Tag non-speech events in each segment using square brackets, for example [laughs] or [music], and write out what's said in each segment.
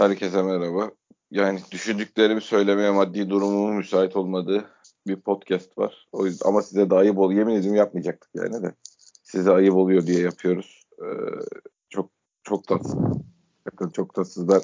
Herkese merhaba. Yani düşündüklerimi söylemeye maddi durumumun müsait olmadığı bir podcast var. O yüzden ama size de ayıp ol. Yemin ediyorum yapmayacaktık yani de. Size ayıp oluyor diye yapıyoruz. Ee, çok çok tatsız. Bakın çok tatsız. Ben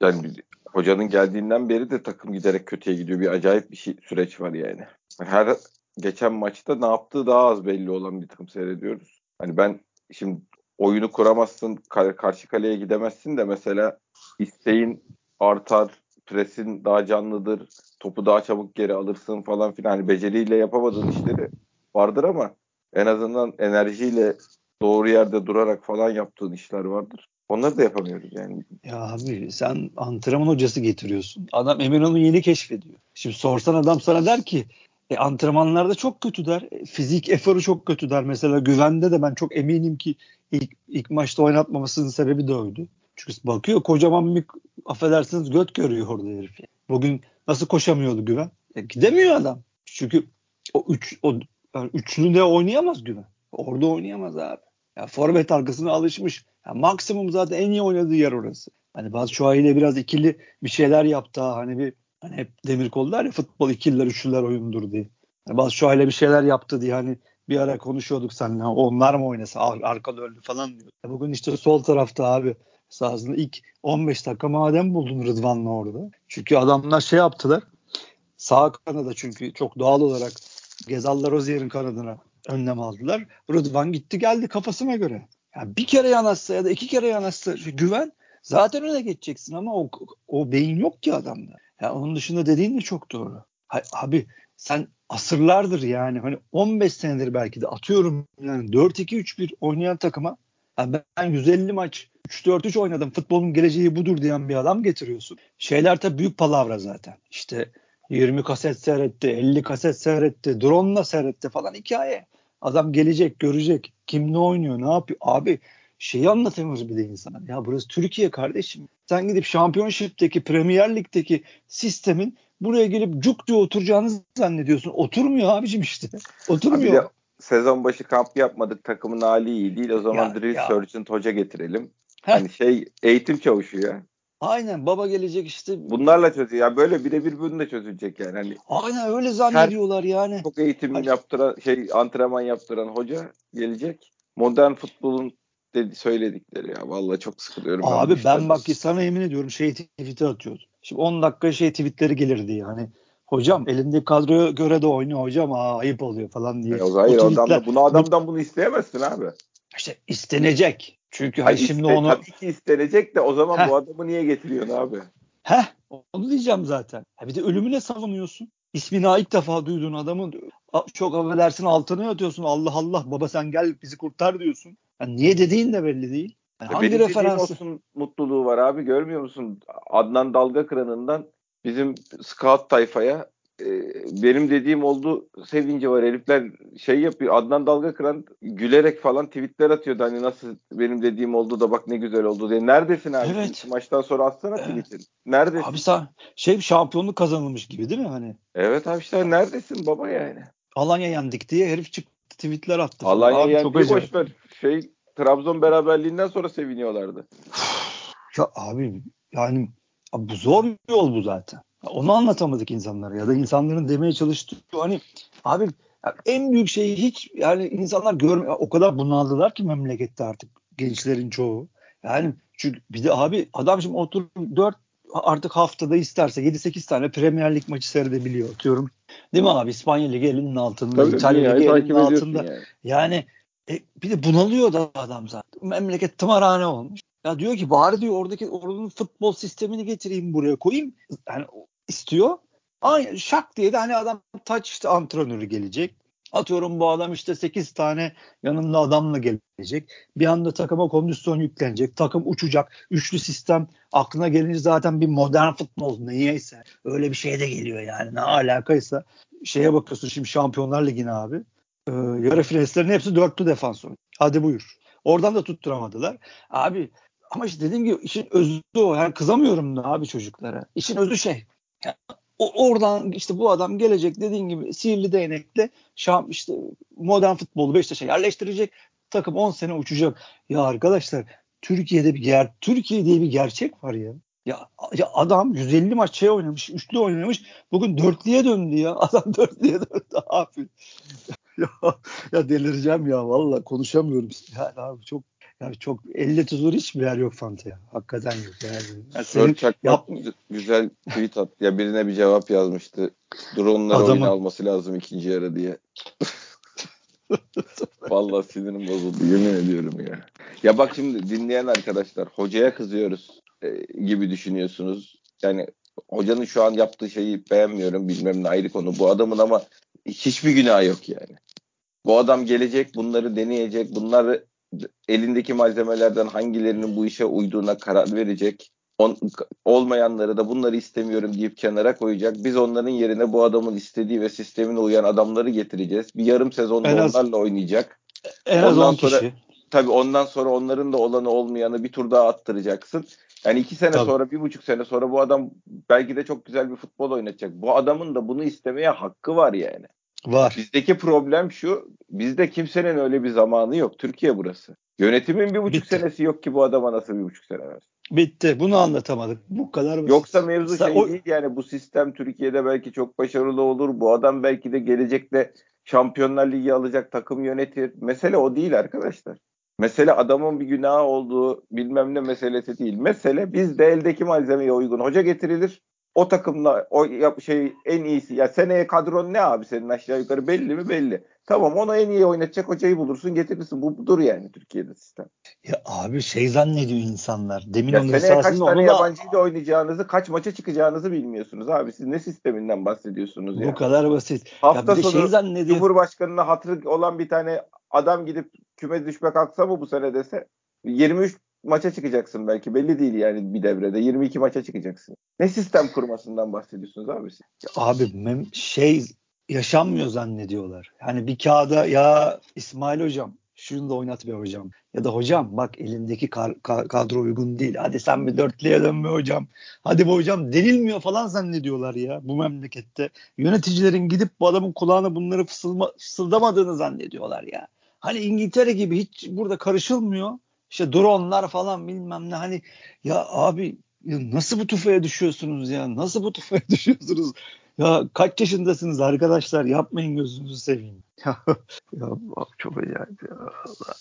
yani hocanın geldiğinden beri de takım giderek kötüye gidiyor. Bir acayip bir şey, süreç var yani. Her geçen maçta ne yaptığı daha az belli olan bir takım seyrediyoruz. Hani ben şimdi oyunu kuramazsın, karşı kaleye gidemezsin de mesela isteğin artar, presin daha canlıdır, topu daha çabuk geri alırsın falan filan. Hani beceriyle yapamadığın işleri vardır ama en azından enerjiyle doğru yerde durarak falan yaptığın işler vardır. Onları da yapamıyoruz yani. Ya abi sen antrenman hocası getiriyorsun. Adam Eminönü yeni keşfediyor. Şimdi sorsan adam sana der ki e, antrenmanlarda çok kötü der. E, fizik eforu çok kötü der. Mesela güvende de ben çok eminim ki ilk, ilk maçta oynatmamasının sebebi de oydu. Çünkü bakıyor kocaman bir affedersiniz göt görüyor orada herif. Bugün nasıl koşamıyordu güven? E, gidemiyor adam. Çünkü o üç o yani üçlüde oynayamaz güven. Orada oynayamaz abi. Ya forvet arkasına alışmış. Ya maksimum zaten en iyi oynadığı yer orası. Hani bazı şu ile biraz ikili bir şeyler yaptı hani bir hani hep demir kollar ya futbol ikililer üçlüler oyundur diye. Yani bazı şu ile bir şeyler yaptı diye hani bir ara konuşuyorduk seninle onlar mı oynasa ar arkada öldü falan diyor. Ya bugün işte sol tarafta abi sahasında ilk 15 dakika madem buldun Rıdvan'la orada. Çünkü adamlar şey yaptılar. Sağ kanada çünkü çok doğal olarak Gezal'la Rozier'in kanadına önlem aldılar. Rıdvan gitti geldi kafasına göre. Yani bir kere yanaşsa ya da iki kere yanaşsa güven zaten öne geçeceksin ama o, o beyin yok ki adamda. Yani onun dışında dediğin de çok doğru. Abi sen asırlardır yani hani 15 senedir belki de atıyorum yani 4-2-3-1 oynayan takıma yani ben 150 maç 3-4-3 oynadım futbolun geleceği budur diyen bir adam getiriyorsun. Şeyler tabii büyük palavra zaten. İşte 20 kaset seyretti, 50 kaset seyretti, drone'la seyretti falan hikaye. Adam gelecek, görecek. Kim ne oynuyor, ne yapıyor? Abi şeyi anlatamıyoruz bir de insana. Ya burası Türkiye kardeşim. Sen gidip Şampiyonşip'teki, Premier Lig'deki sistemin buraya gelip cuk diye oturacağını zannediyorsun. Oturmuyor abicim işte. Oturmuyor. Abi de sezon başı kamp yapmadık. Takımın hali iyi değil. O zaman ya, Drill ya. Hoca getirelim. Heh. Hani şey eğitim çavuşu ya. Aynen baba gelecek işte. Bunlarla çözüyor. Yani böyle birebir bunu da çözülecek yani. Hani Aynen öyle zannediyorlar yani. Çok eğitim hani... yaptıran şey antrenman yaptıran hoca gelecek. Modern futbolun dedi, söyledikleri ya. Vallahi çok sıkılıyorum. Abi ben, ben bak sana yemin ediyorum şey tweet'i atıyordum. Şimdi 10 dakika şey tweetleri gelirdi yani. Hocam elinde kadroya göre de oynuyor hocam aa, ayıp oluyor falan diye. E, hayır o tweetler, adam da, bunu adamdan bunu isteyemezsin abi. İşte istenecek. Çünkü hayır, şimdi iste, onu tabii ki istenecek de o zaman Heh. bu adamı niye getiriyorsun abi? Heh onu diyeceğim zaten. Ha bir de ölümüne savunuyorsun. İsmini ilk defa duyduğun adamın çok affedersin altına yatıyorsun. Allah Allah baba sen gel bizi kurtar diyorsun. Yani niye dediğin de belli değil. Yani hangi referans olsun mutluluğu var abi görmüyor musun? Adnan Dalga Kıran'ından bizim scout tayfaya e, benim dediğim oldu sevinci var. Herifler şey yapıyor. Adnan Dalga Kıran gülerek falan tweetler atıyordu. Hani nasıl benim dediğim oldu da bak ne güzel oldu diye. Neredesin abi? Evet. Maçtan sonra atsana evet. tweetini. Neredesin? Abi sen şey şampiyonluk kazanılmış gibi değil mi hani? Evet abi işte neredesin baba yani? Alanya yendik diye herif çıktı tweetler attı. Alanya yendik boş ver. Şey Trabzon beraberliğinden sonra seviniyorlardı. ya abi yani abi bu zor yol bu zaten. Onu anlatamadık insanlara ya da insanların demeye çalıştığı hani abi en büyük şeyi hiç yani insanlar görmüyor. O kadar bunaldılar ki memlekette artık gençlerin çoğu. Yani çünkü bir de abi adam şimdi oturup 4 artık haftada isterse 7-8 tane Premier Lig maçı seyredebiliyor atıyorum. Değil mi abi? İspanya Ligi elinin altında, Tabii, İtalya Ligi elinin altında. Yani, yani e, bir de bunalıyor da adam zaten. Memleket tımarhane olmuş. Ya diyor ki bari diyor oradaki oranın futbol sistemini getireyim buraya koyayım. Yani istiyor. Aynı şak diye de hani adam taç işte antrenörü gelecek. Atıyorum bu adam işte 8 tane yanında adamla gelecek. Bir anda takıma kondisyon yüklenecek. Takım uçacak. Üçlü sistem aklına gelince zaten bir modern futbol neyse. Öyle bir şey de geliyor yani. Ne alakaysa. Şeye bakıyorsun şimdi Şampiyonlar Ligi'ne abi. Ee, yarı finalistlerin hepsi dörtlü defans oynuyor. Hadi buyur. Oradan da tutturamadılar. Abi ama işte dediğim gibi işin özü o. Yani kızamıyorum da abi çocuklara. İşin özü şey. Yani o, oradan işte bu adam gelecek dediğin gibi sihirli değnekle Şam işte modern futbolu Beşiktaş'a yerleştirecek. Takım 10 sene uçacak. Ya arkadaşlar Türkiye'de bir ger Türkiye diye bir gerçek var ya. Ya, ya adam 150 maç şey oynamış, üçlü oynamış. Bugün dörtlüye döndü ya. [laughs] Adam dörtlüye döndü abi. [laughs] ya, ya delireceğim ya valla konuşamıyorum. Yani abi çok yani çok elle tutulur hiçbir yer yok Fanta ya. Hakikaten yok yani. yani senin yap... güzel tweet at. Ya birine bir cevap yazmıştı. Drone'lar Adamı... oyun alması lazım ikinci yarı diye. Vallahi sinirim bozuldu yemin ediyorum ya. Ya bak şimdi dinleyen arkadaşlar hocaya kızıyoruz e, gibi düşünüyorsunuz. Yani hocanın şu an yaptığı şeyi beğenmiyorum bilmem ne ayrı konu. Bu adamın ama hiçbir günah yok yani. Bu adam gelecek bunları deneyecek bunları elindeki malzemelerden hangilerinin bu işe uyduğuna karar verecek. On, olmayanları da bunları istemiyorum deyip kenara koyacak. Biz onların yerine bu adamın istediği ve sistemine uyan adamları getireceğiz. Bir yarım sezonda en az, onlarla oynayacak. En az ondan sonra, kişi. Tabii ondan sonra onların da olanı olmayanı bir tur daha attıracaksın. Yani iki sene tabii. sonra, bir buçuk sene sonra bu adam belki de çok güzel bir futbol oynatacak. Bu adamın da bunu istemeye hakkı var yani. Var. Bizdeki problem şu, bizde kimsenin öyle bir zamanı yok. Türkiye burası. Yönetimin bir buçuk Bitti. senesi yok ki bu adama nasıl bir buçuk sene versin. Bitti. Bunu anlatamadık. Bu kadar basit. Yoksa mevzu Sen, şey o... değil yani bu sistem Türkiye'de belki çok başarılı olur. Bu adam belki de gelecekte Şampiyonlar Ligi alacak takım yönetir. Mesele o değil arkadaşlar. Mesele adamın bir günahı olduğu bilmem ne meselesi değil. Mesele bizde eldeki malzemeye uygun hoca getirilir o takımla o şey en iyisi ya seneye kadron ne abi senin aşağı yukarı belli mi belli. Tamam ona en iyi oynatacak hocayı bulursun getirirsin. Bu budur yani Türkiye'de sistem. Ya abi şey zannediyor insanlar. Demin ya onun seneye kaç tane onunla... yabancıyla oynayacağınızı, kaç maça çıkacağınızı bilmiyorsunuz abi. Siz ne sisteminden bahsediyorsunuz ya? Bu kadar basit. Hafta ya sonu şey zannediyor... Cumhurbaşkanına hatırı olan bir tane adam gidip küme düşme kalksa mı bu sene dese 23 maça çıkacaksın belki belli değil yani bir devrede 22 maça çıkacaksın. Ne sistem kurmasından bahsediyorsunuz abi siz? Abi mem şey yaşanmıyor zannediyorlar. Yani bir kağıda ya İsmail hocam şunu da oynat be hocam. Ya da hocam bak elindeki kadro uygun değil. Hadi sen bir dörtlüye dönme hocam. Hadi bu hocam denilmiyor falan zannediyorlar ya bu memlekette. Yöneticilerin gidip bu adamın kulağına bunları fısılma, fısıldamadığını zannediyorlar ya. Hani İngiltere gibi hiç burada karışılmıyor işte dronlar falan bilmem ne hani ya abi ya nasıl bu tufaya düşüyorsunuz ya? Nasıl bu tufaya [laughs] düşüyorsunuz? Ya kaç yaşındasınız arkadaşlar? Yapmayın gözünüzü seveyim. [laughs] Ya, ya çok acayip ya. Allah.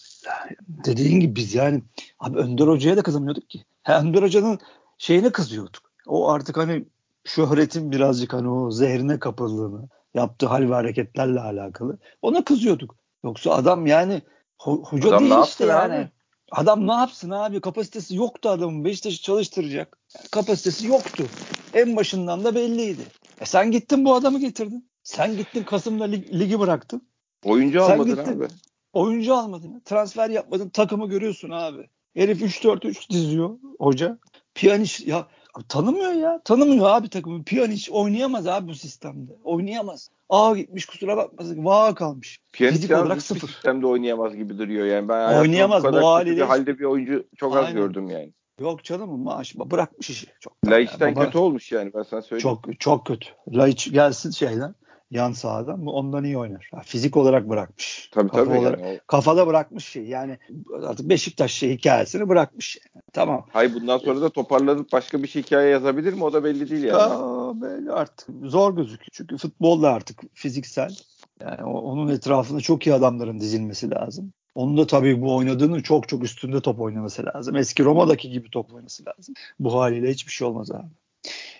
Dediğin gibi biz yani abi Önder Hoca'ya da kızamıyorduk ki. Ha, Önder Hoca'nın şeyine kızıyorduk. O artık hani şöhretin birazcık hani o zehrine kapıldığını yaptığı hal ve hareketlerle alakalı. Ona kızıyorduk. Yoksa adam yani ho- hoca adam değil işte yani. Abi? Adam ne yapsın abi? Kapasitesi yoktu adamın. Beşiktaş'ı çalıştıracak. Kapasitesi yoktu. En başından da belliydi. E sen gittin bu adamı getirdin. Sen gittin Kasım'da lig, ligi bıraktın. Oyuncu sen almadın gittin, abi. Oyuncu almadın. Transfer yapmadın. Takımı görüyorsun abi. Herif 3-4-3 diziyor hoca. Piyaniş ya tanımıyor ya. Tanımıyor abi takımı. Piyaniş oynayamaz abi bu sistemde. Oynayamaz. Aa gitmiş kusura bakmasın. Vaa kalmış. Fizik olarak sıfır. sistemde oynayamaz gibi duruyor yani. Ben oynayamaz bu, bu haliyle. halde bir oyuncu çok Aynen. az gördüm yani. Yok canım maaş bırakmış işi. Çok Laiç'ten yani. kötü olmuş yani ben sana söyleyeyim. Çok çok kötü. Laiç gelsin şeyden yan sahadan bu ondan iyi oynar. fizik olarak bırakmış. Tabii Kafa tabii. Olarak, yani. Kafada bırakmış şey. Yani artık Beşiktaş şey hikayesini bırakmış. Yani. Tamam. Hay bundan sonra da toparlanıp başka bir şey hikaye yazabilir mi? O da belli değil yani. Aa, belli artık. Zor gözüküyor. Çünkü futbol da artık fiziksel. Yani onun etrafında çok iyi adamların dizilmesi lazım. Onun da tabii bu oynadığının çok çok üstünde top oynaması lazım. Eski Roma'daki gibi top oynaması lazım. Bu haliyle hiçbir şey olmaz abi.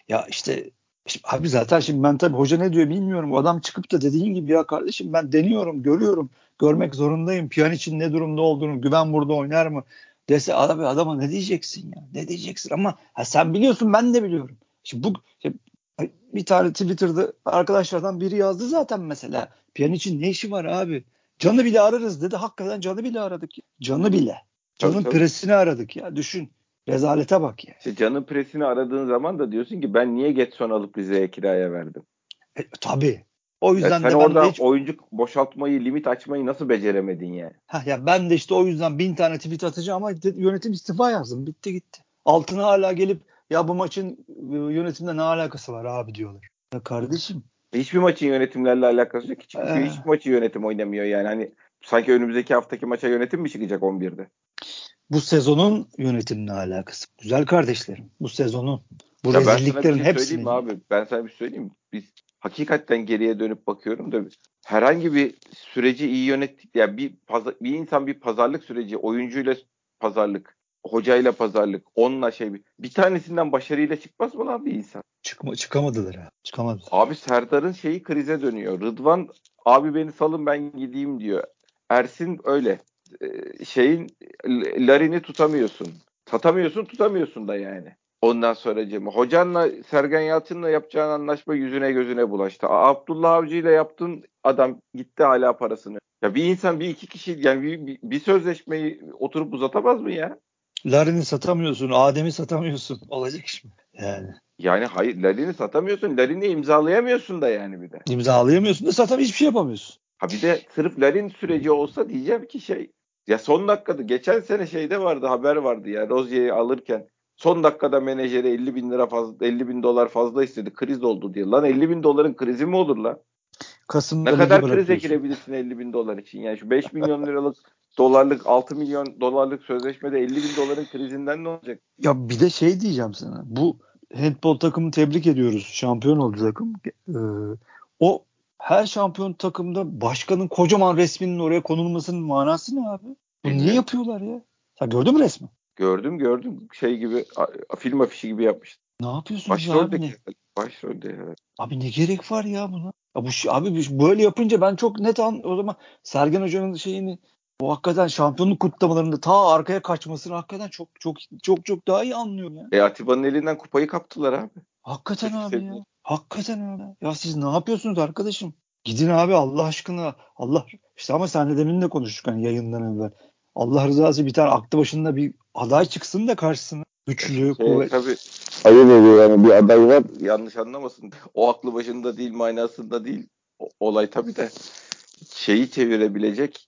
Ya işte Şimdi, abi zaten şimdi ben tabii hoca ne diyor bilmiyorum. O adam çıkıp da dediğin gibi ya kardeşim ben deniyorum, görüyorum. Görmek zorundayım. Piyan için ne durumda olduğunu, güven burada oynar mı? Dese abi adama ne diyeceksin ya? Ne diyeceksin ama ha, sen biliyorsun ben de biliyorum. Şimdi bu işte, bir tane Twitter'da arkadaşlardan biri yazdı zaten mesela. Piyan için ne işi var abi? Canı bile ararız dedi. Hakikaten canı bile aradık. Canı bile. Canın tabii, tabii. presini aradık ya. Düşün. Rezalete bak ya. İşte canın presini aradığın zaman da diyorsun ki ben niye Getson alıp Rize'ye kiraya verdim? E, tabii. O yüzden ya sen de orada hiç... oyuncu boşaltmayı, limit açmayı nasıl beceremedin yani? Ha ya ben de işte o yüzden bin tane tweet atacağım ama yönetim istifa yazdım. Bitti gitti. Altına hala gelip ya bu maçın e, yönetimde ne alakası var abi diyorlar. Ya kardeşim. Hiçbir maçın yönetimlerle alakası yok. Hiç, ee... hiçbir maçı yönetim oynamıyor yani. Hani sanki önümüzdeki haftaki maça yönetim mi çıkacak 11'de? Bu sezonun yönetimle alakası. Güzel kardeşlerim. Bu sezonun. Bu ya rezilliklerin ben sana bir şey hepsini. abi? Ben sana bir şey söyleyeyim? Biz hakikaten geriye dönüp bakıyorum da herhangi bir süreci iyi yönettik. Yani bir, pazar, bir insan bir pazarlık süreci, oyuncuyla pazarlık, hocayla pazarlık, onunla şey bir, bir tanesinden başarıyla çıkmaz mı lan bir insan? Çıkma, çıkamadılar ha. Çıkamadılar. Abi Serdar'ın şeyi krize dönüyor. Rıdvan abi beni salın ben gideyim diyor. Ersin öyle. Ee, şeyin Larin'i tutamıyorsun. Satamıyorsun tutamıyorsun da yani. Ondan sonra Cem. Hocanla Sergen Yalçın'la yapacağın anlaşma yüzüne gözüne bulaştı. Abdullah Avcı ile yaptığın adam gitti hala parasını. Ya bir insan bir iki kişi yani bir, bir, bir sözleşmeyi oturup uzatamaz mı ya? Larin'i satamıyorsun, Adem'i satamıyorsun. [laughs] Olacak iş mi? Yani. Yani hayır Larin'i satamıyorsun. Larin'i imzalayamıyorsun da yani bir de. İmzalayamıyorsun da satam hiçbir şey yapamıyorsun. Ha bir de sırf Larin süreci olsa diyeceğim ki şey ya son dakikada geçen sene şeyde vardı haber vardı ya Rozier'i alırken son dakikada menajeri 50 bin lira fazla 50 bin dolar fazla istedi kriz oldu diye. Lan 50 bin doların krizi mi olur lan? Kasım'da Ne kadar krize girebilirsin 50 bin dolar için? Yani şu 5 milyon liralık dolarlık 6 milyon dolarlık sözleşmede 50 bin doların krizinden ne olacak? Ya bir de şey diyeceğim sana. Bu handball takımı tebrik ediyoruz. Şampiyon oldu takım. Ee, o her şampiyon takımda başkanın kocaman resminin oraya konulmasının manası ne abi? Bu niye Bilmiyorum. yapıyorlar ya? Sen gördün mü resmi? Gördüm gördüm şey gibi film afişi gibi yapmışlar. Ne yapıyorsunuz abi? Ne? Başrolde evet. Abi ne gerek var ya buna? Ya bu abi böyle yapınca ben çok net an o zaman Sergen Hoca'nın şeyini bu hakikaten şampiyonluk kutlamalarında ta arkaya kaçmasını hakikaten çok çok çok çok daha iyi anlıyorum ya. E Atiba'nın elinden kupayı kaptılar abi. Hakikaten Peki, abi ya. Hakikaten abi. Ya siz ne yapıyorsunuz arkadaşım? Gidin abi Allah aşkına. Allah işte ama senle demin de konuştuk hani yayından evvel. Allah rızası bir tane aklı başında bir aday çıksın da karşısına. Güçlü, Şey, kuvvet. tabii ayıp ediyor yani bir aday var yanlış anlamasın. [laughs] O aklı başında değil manasında değil. O- olay tabii de şeyi çevirebilecek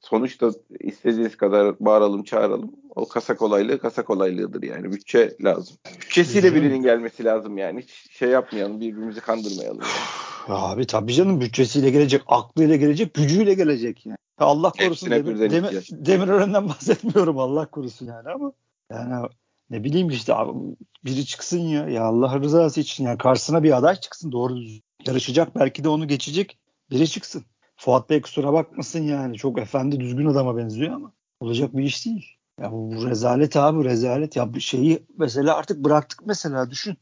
sonuçta istediğiniz kadar bağıralım çağıralım. O kasa kolaylığı kasa kolaylığıdır yani. Bütçe lazım. Bütçesiyle birinin gelmesi lazım yani. Hiç şey yapmayalım birbirimizi kandırmayalım. Yani. Ya abi tabii canım bütçesiyle gelecek, aklıyla gelecek, gücüyle gelecek yani. Ya Allah korusun Hepsine Demir. Demirören'den [laughs] bahsetmiyorum Allah korusun yani ama yani ne bileyim işte abi, biri çıksın ya ya Allah rızası için yani karşısına bir aday çıksın doğru düzgün. yarışacak belki de onu geçecek biri çıksın. Fuat Bey kusura bakmasın yani çok efendi düzgün adama benziyor ama olacak bir iş değil. Ya bu, rezalet abi rezalet ya bu şeyi mesela artık bıraktık mesela düşün.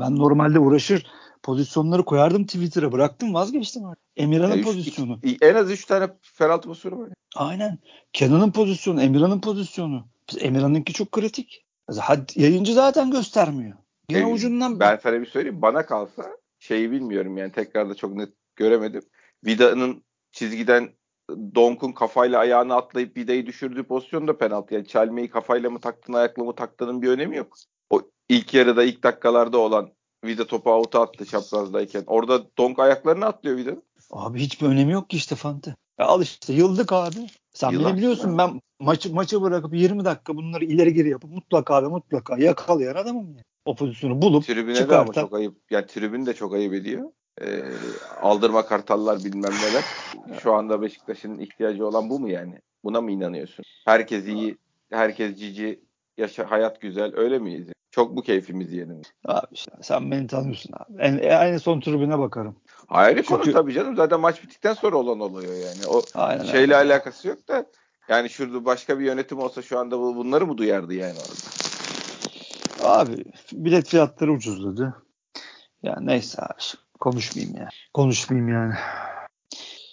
Ben normalde uğraşır pozisyonları koyardım Twitter'a bıraktım vazgeçtim artık. Emirhan'ın üç- pozisyonu. iki- en az 3 tane penaltı pozisyonu var. Aynen. Kenan'ın pozisyonu, Emirhan'ın pozisyonu. Biz Emirhan'ınki çok kritik. Had, yayıncı zaten göstermiyor. Yine Ee, ucundan Ben sana bir söyleyeyim. Bana kalsa şeyi bilmiyorum yani tekrar da çok net göremedim. Vida'nın çizgiden Donk'un kafayla ayağını atlayıp Vida'yı düşürdüğü pozisyon da penaltı. Yani çelmeyi kafayla mı taktın ayakla mı taktığının bir önemi yok. O ilk yarıda ilk dakikalarda olan Vida topu out'a attı çaprazdayken. Orada Donk ayaklarını atlıyor Vida'nın. Abi hiçbir önemi yok ki işte Fante. Ya al işte yıldık abi. Sen Yılan. beni biliyorsun ben maçı maçı bırakıp 20 dakika bunları ileri geri yapıp mutlaka ve mutlaka yakalayan adamım yani. O pozisyonu bulup Tribüne de ama çıkartan. çok ayıp. Yani tribün de çok ayıp ediyor. Ee, aldırma kartallar bilmem neler. Şu anda Beşiktaş'ın ihtiyacı olan bu mu yani? Buna mı inanıyorsun? Herkes iyi, herkes cici, yaşa, hayat güzel. Öyle miyiz? Çok bu keyfimiz yerinde. Abi işte sen beni tanıyorsun abi. En, en son tribüne bakarım. Konu Çünkü- tabii canım. Zaten maç bittikten sonra olan oluyor yani. O Aynen şeyle alakası yok da yani şurada başka bir yönetim olsa şu anda bu- bunları mı duyardı yani orada? Abi bilet fiyatları ucuzladı. Ya neyse abi konuşmayayım ya. Konuşmayayım yani.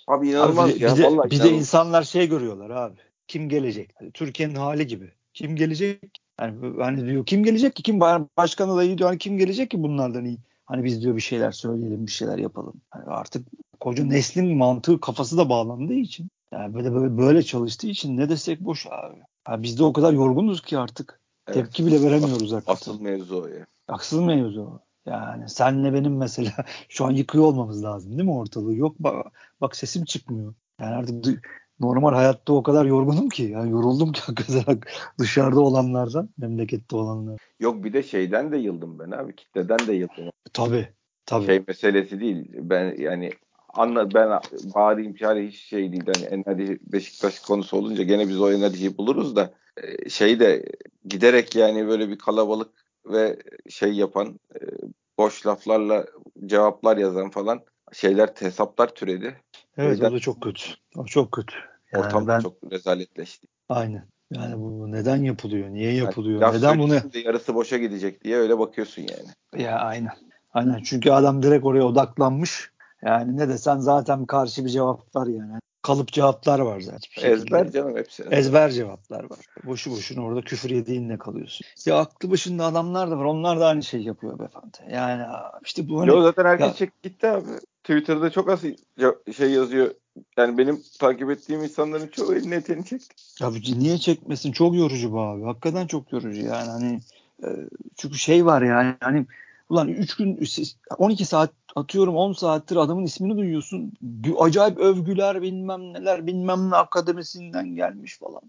Abi inanılmaz Abi ya. bir de- Vallahi bir de insanlar şey görüyorlar abi. Kim gelecek? Türkiye'nin hali gibi. Kim gelecek? Yani hani diyor kim gelecek ki? Kim başkan adayı diyor hani kim gelecek ki bunlardan iyi? Hani biz diyor bir şeyler söyleyelim, bir şeyler yapalım. Hani artık koca neslin mantığı kafası da bağlandığı için yani böyle böyle, böyle çalıştığı için ne desek boş abi. Yani biz de o kadar yorgunuz ki artık. Evet. Tepki bile veremiyoruz hakikaten. Asıl mevzu o ya. Haksız mıyız o? Yani senle benim mesela [laughs] şu an yıkıyor olmamız lazım değil mi ortalığı? Yok bak, bak sesim çıkmıyor. Yani artık normal hayatta o kadar yorgunum ki. Yani yoruldum ki hakikaten dışarıda olanlardan, memlekette olanlar. Yok bir de şeyden de yıldım ben abi. Kitleden de yıldım. Tabii. Tabii. Şey meselesi değil. Ben yani anla ben bağırayım çare hiç şey değil. Hani Enadi Beşiktaş konusu olunca gene biz o Enadi'yi buluruz da e, şey de giderek yani böyle bir kalabalık ve şey yapan e, boş laflarla cevaplar yazan falan şeyler hesaplar türedi. Evet Neden? o da çok kötü. O çok kötü. Yani Ortam ben... çok rezaletleşti. Aynen. Yani bu neden yapılıyor? Niye yapılıyor? Yani neden bunu? Yarısı boşa gidecek diye öyle bakıyorsun yani. Ya aynen. Aynen. Çünkü adam direkt oraya odaklanmış. Yani ne desen zaten karşı bir cevap var yani. Kalıp cevaplar var zaten. Ezber canım hepsi. Ezber cevaplar var. Boşu boşuna orada küfür yediğinle kalıyorsun. Ya aklı başında adamlar da var. Onlar da aynı şey yapıyor beyefendi. Yani işte bu hani... Yo zaten herkes ya... çek gitti abi. Twitter'da çok az şey yazıyor. Yani benim takip ettiğim insanların çoğu elini eteğini çekti. Abi niye çekmesin? Çok yorucu bu abi. Hakikaten çok yorucu yani hani e, çünkü şey var yani hani ulan 3 gün 12 saat atıyorum 10 saattir adamın ismini duyuyorsun. Acayip övgüler bilmem neler bilmem ne akademisinden gelmiş falan.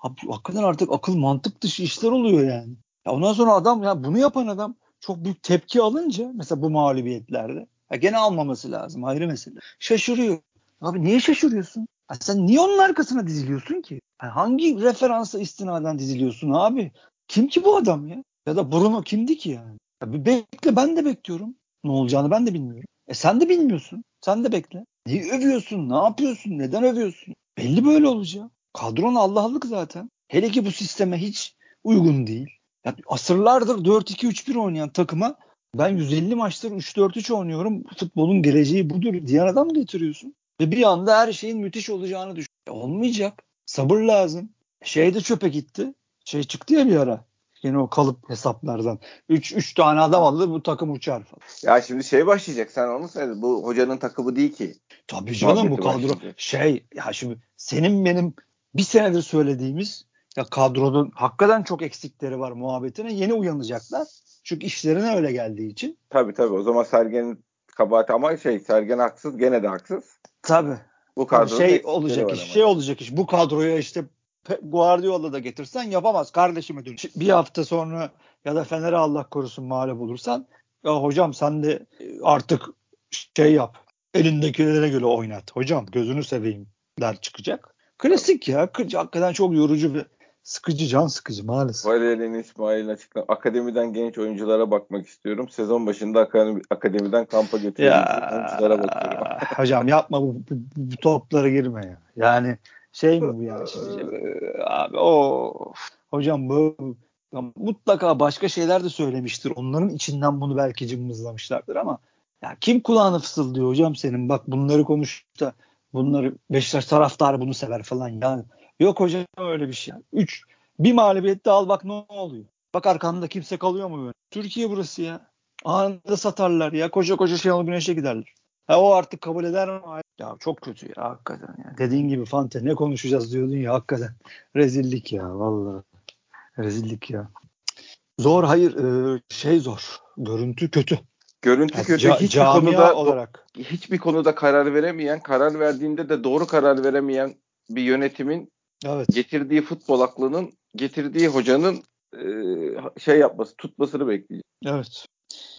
Abi, hakikaten artık akıl mantık dışı işler oluyor yani. Ya ondan sonra adam ya bunu yapan adam çok büyük tepki alınca mesela bu mağlubiyetlerde ya gene almaması lazım ayrı mesele. Şaşırıyor. Abi niye şaşırıyorsun? Ya sen niye onun arkasına diziliyorsun ki? Yani hangi referansa istinaden diziliyorsun abi? Kim ki bu adam ya? Ya da Bruno kimdi ki yani? Ya bekle ben de bekliyorum. Ne olacağını ben de bilmiyorum. E sen de bilmiyorsun. Sen de bekle. Niye övüyorsun? Ne yapıyorsun? Neden övüyorsun? Belli böyle olacak. Kadron Allah'lık zaten. Hele ki bu sisteme hiç uygun değil. Ya asırlardır 4-2-3-1 oynayan takıma ben 150 maçtır 3-4-3 oynuyorum. Futbolun geleceği budur diyen adam getiriyorsun. Ve bir anda her şeyin müthiş olacağını düşün. E olmayacak. Sabır lazım. Şey de çöpe gitti. Şey çıktı ya bir ara. Yine o kalıp hesaplardan. 3 3 tane adam aldı bu takım uçar falan. Ya şimdi şey başlayacak sen onu söyle. Bu hocanın takımı değil ki. Tabii canım bu kadro başlayacak. şey ya şimdi senin benim bir senedir söylediğimiz ya kadronun hakikaten çok eksikleri var muhabbetine yeni uyanacaklar. Çünkü işlerine öyle geldiği için. Tabii tabii o zaman Sergen'in kabahati ama şey Sergen haksız gene de haksız. Tabii. Bu kadro şey olacak iş, şey olacak iş. Bu kadroya işte Guardiola da getirsen yapamaz kardeşime dön. Bir hafta sonra ya da Fener'e Allah korusun mağlup olursan ya hocam sen de artık şey yap. Elindekilere göre oynat. Hocam gözünü seveyim der çıkacak. Klasik ya. Hakikaten çok yorucu ve sıkıcı, can sıkıcı maalesef. Valerian İsmail'in açıklama. Akademiden genç oyunculara bakmak istiyorum. Sezon başında akademi, akademiden kampa götürülen oyunculara bakıyorum. hocam yapma bu, bu, bu toplara girme ya. Yani şey mi bu yani şimdi abi o hocam bu mutlaka başka şeyler de söylemiştir. Onların içinden bunu belki cımbızlamışlardır ama ya kim kulağını fısıldıyor hocam senin bak bunları konuş da bunları Beşiktaş taraftarı bunu sever falan yani. Yok hocam öyle bir şey. Üç, bir mağlubiyette al bak ne oluyor. Bak arkanda kimse kalıyor mu böyle? Türkiye burası ya. Anında satarlar ya. Koca koca şey alıp güneşe giderler. Ha, o artık kabul eder mi? Ya çok kötü ya hakikaten ya. Dediğin gibi Fante ne konuşacağız diyordun ya hakikaten. Rezillik ya vallahi. Rezillik ya. Zor hayır e, şey zor. Görüntü kötü. Görüntü yani kötü. Ca- hiçbir konuda olarak hiçbir konuda karar veremeyen, karar verdiğinde de doğru karar veremeyen bir yönetimin evet. getirdiği futbol aklının getirdiği hocanın e, şey yapması, tutmasını bekleyeceğiz. Evet.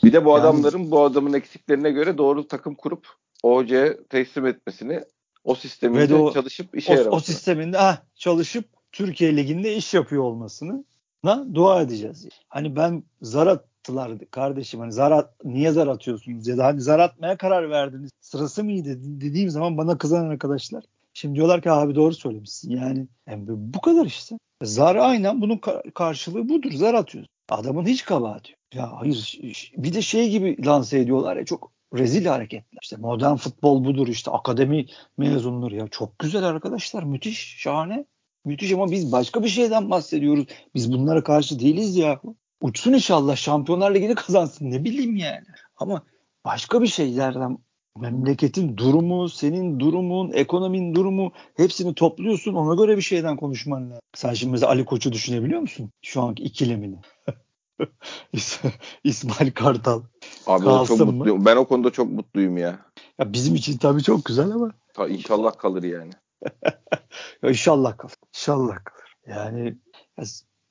Bir de bu yani, adamların bu adamın eksiklerine göre doğru takım kurup o hocaya teslim etmesini o sisteminde o, çalışıp işe yaramasını. O sisteminde ha, çalışıp Türkiye Ligi'nde iş yapıyor olmasını na dua edeceğiz. Hani ben zar attılar kardeşim hani zar at, niye zar atıyorsunuz ya da hani zar atmaya karar verdiniz sırası mıydı dediğim zaman bana kızan arkadaşlar Şimdi diyorlar ki abi doğru söylemişsin. Yani, yani bu kadar işte. Zar aynen bunun karşılığı budur. Zar atıyorsun. Adamın hiç kabahati yok. Ya hayır bir de şey gibi lanse ediyorlar ya çok rezil hareketler. İşte modern futbol budur işte akademi mezunları ya çok güzel arkadaşlar müthiş şahane. Müthiş ama biz başka bir şeyden bahsediyoruz. Biz bunlara karşı değiliz ya. Uçsun inşallah Şampiyonlar Ligi'ni kazansın ne bileyim yani. Ama başka bir şeylerden memleketin durumu, senin durumun, ekonomin durumu hepsini topluyorsun. Ona göre bir şeyden konuşman lazım. Sen şimdi mesela Ali Koç'u düşünebiliyor musun? Şu anki ikilemini. [laughs] İsmail Kartal. Abi çok mutluyum. Ben o konuda çok mutluyum ya. Ya bizim için tabii çok güzel ama. Ta, inşallah kalır yani. [laughs] ya inşallah kalır. İnşallah kalır. Yani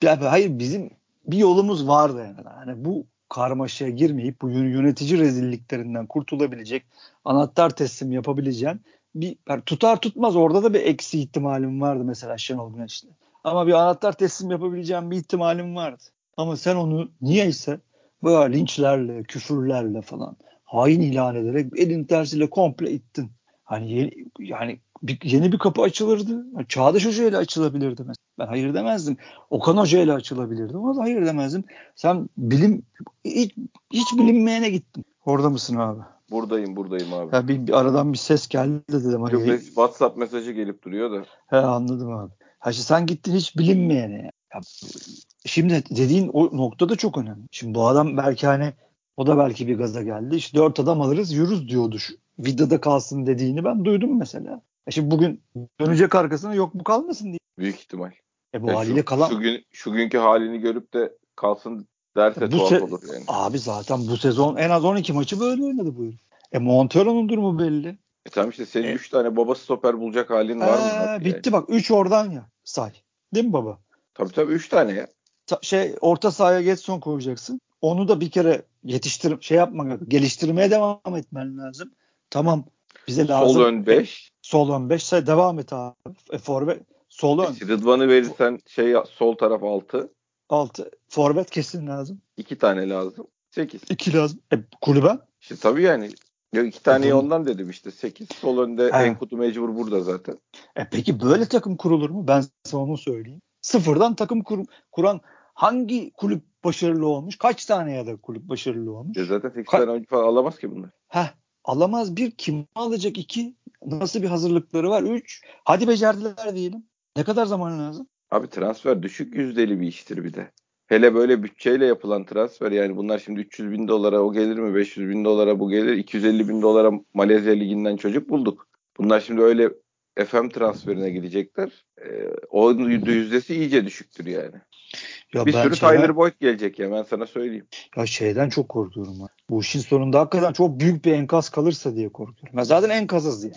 ya, hayır bizim bir yolumuz vardı yani. yani bu karmaşaya girmeyip bu yönetici rezilliklerinden kurtulabilecek, anahtar teslim yapabileceğin bir yani tutar tutmaz orada da bir eksi ihtimalim vardı mesela Şenol Güneş'le. Ama bir anahtar teslim yapabileceğim bir ihtimalim vardı. Ama sen onu niyeyse böyle linçlerle, küfürlerle falan hain ilan ederek elin tersiyle komple ittin. Hani yani bir, yeni bir kapı açılırdı. Çağdaş Hoca ile açılabilirdi mesela. Ben hayır demezdim. Okan Hoca ile açılabilirdi. Ama da hayır demezdim. Sen bilim hiç, hiç bilinmeyene gittin. Orada mısın abi? Buradayım buradayım abi. Ya bir, bir aradan bir ses geldi de dedim. Hani, Yok, WhatsApp mesajı gelip duruyor da. He anladım abi. Ha işte sen gittin hiç bilinmeyene. Ya, şimdi dediğin o noktada çok önemli. Şimdi bu adam belki hani o da belki bir gaza geldi. İşte dört adam alırız yürürüz diyordu. Şu, vidada kalsın dediğini ben duydum mesela. E şimdi bugün dönecek arkasına yok bu kalmasın diye. Büyük ihtimal. E bu ya haliyle şu, kalan... Şu, gün, şu günkü halini görüp de kalsın derse bu tuhaf olur yani. Abi zaten bu sezon en az 12 maçı böyle oynadı bu herif. E Montero'nun durumu belli. E tamam işte senin 3 e, tane baba stoper bulacak halin var mı? bitti yani? bak 3 oradan ya say. Değil mi baba? Tabii tabii 3 tane ya. Ta- şey orta sahaya Getson koyacaksın. Onu da bir kere yetiştir şey yapmak geliştirmeye devam etmen lazım. Tamam bize lazım. Sol ön 5. Sol ön 5 say devam et abi. E, forvet sol ön. E, Rıdvan'ı verirsen şey sol taraf 6. 6. Forvet kesin lazım. 2 tane lazım. 8. 2 lazım. E, kulübe? İşte tabii yani ya iki tane e, ondan dedim işte. 8 sol önde He. Enkutu mecbur burada zaten. E peki böyle takım kurulur mu? Ben sana onu söyleyeyim. Sıfırdan takım kur, kuran hangi kulüp başarılı olmuş? Kaç tane ya da kulüp başarılı olmuş? Ya zaten 8 Ka- tane oyuncu falan alamaz ki bunlar. Heh, alamaz bir kim alacak iki nasıl bir hazırlıkları var? Üç hadi becerdiler diyelim. Ne kadar zaman lazım? Abi transfer düşük yüzdeli bir iştir bir de. Hele böyle bütçeyle yapılan transfer yani bunlar şimdi 300 bin dolara o gelir mi 500 bin dolara bu gelir 250 bin dolara Malezya liginden çocuk bulduk. Bunlar şimdi öyle FM transferine gidecekler ee, o yüzdesi iyice düşüktür yani ya bir sürü şeyden, Tyler Boyd gelecek ya ben sana söyleyeyim. Ya şeyden çok korkuyorum ben. Bu işin sonunda hakikaten çok büyük bir enkaz kalırsa diye korkuyorum. Ya zaten enkazız yani.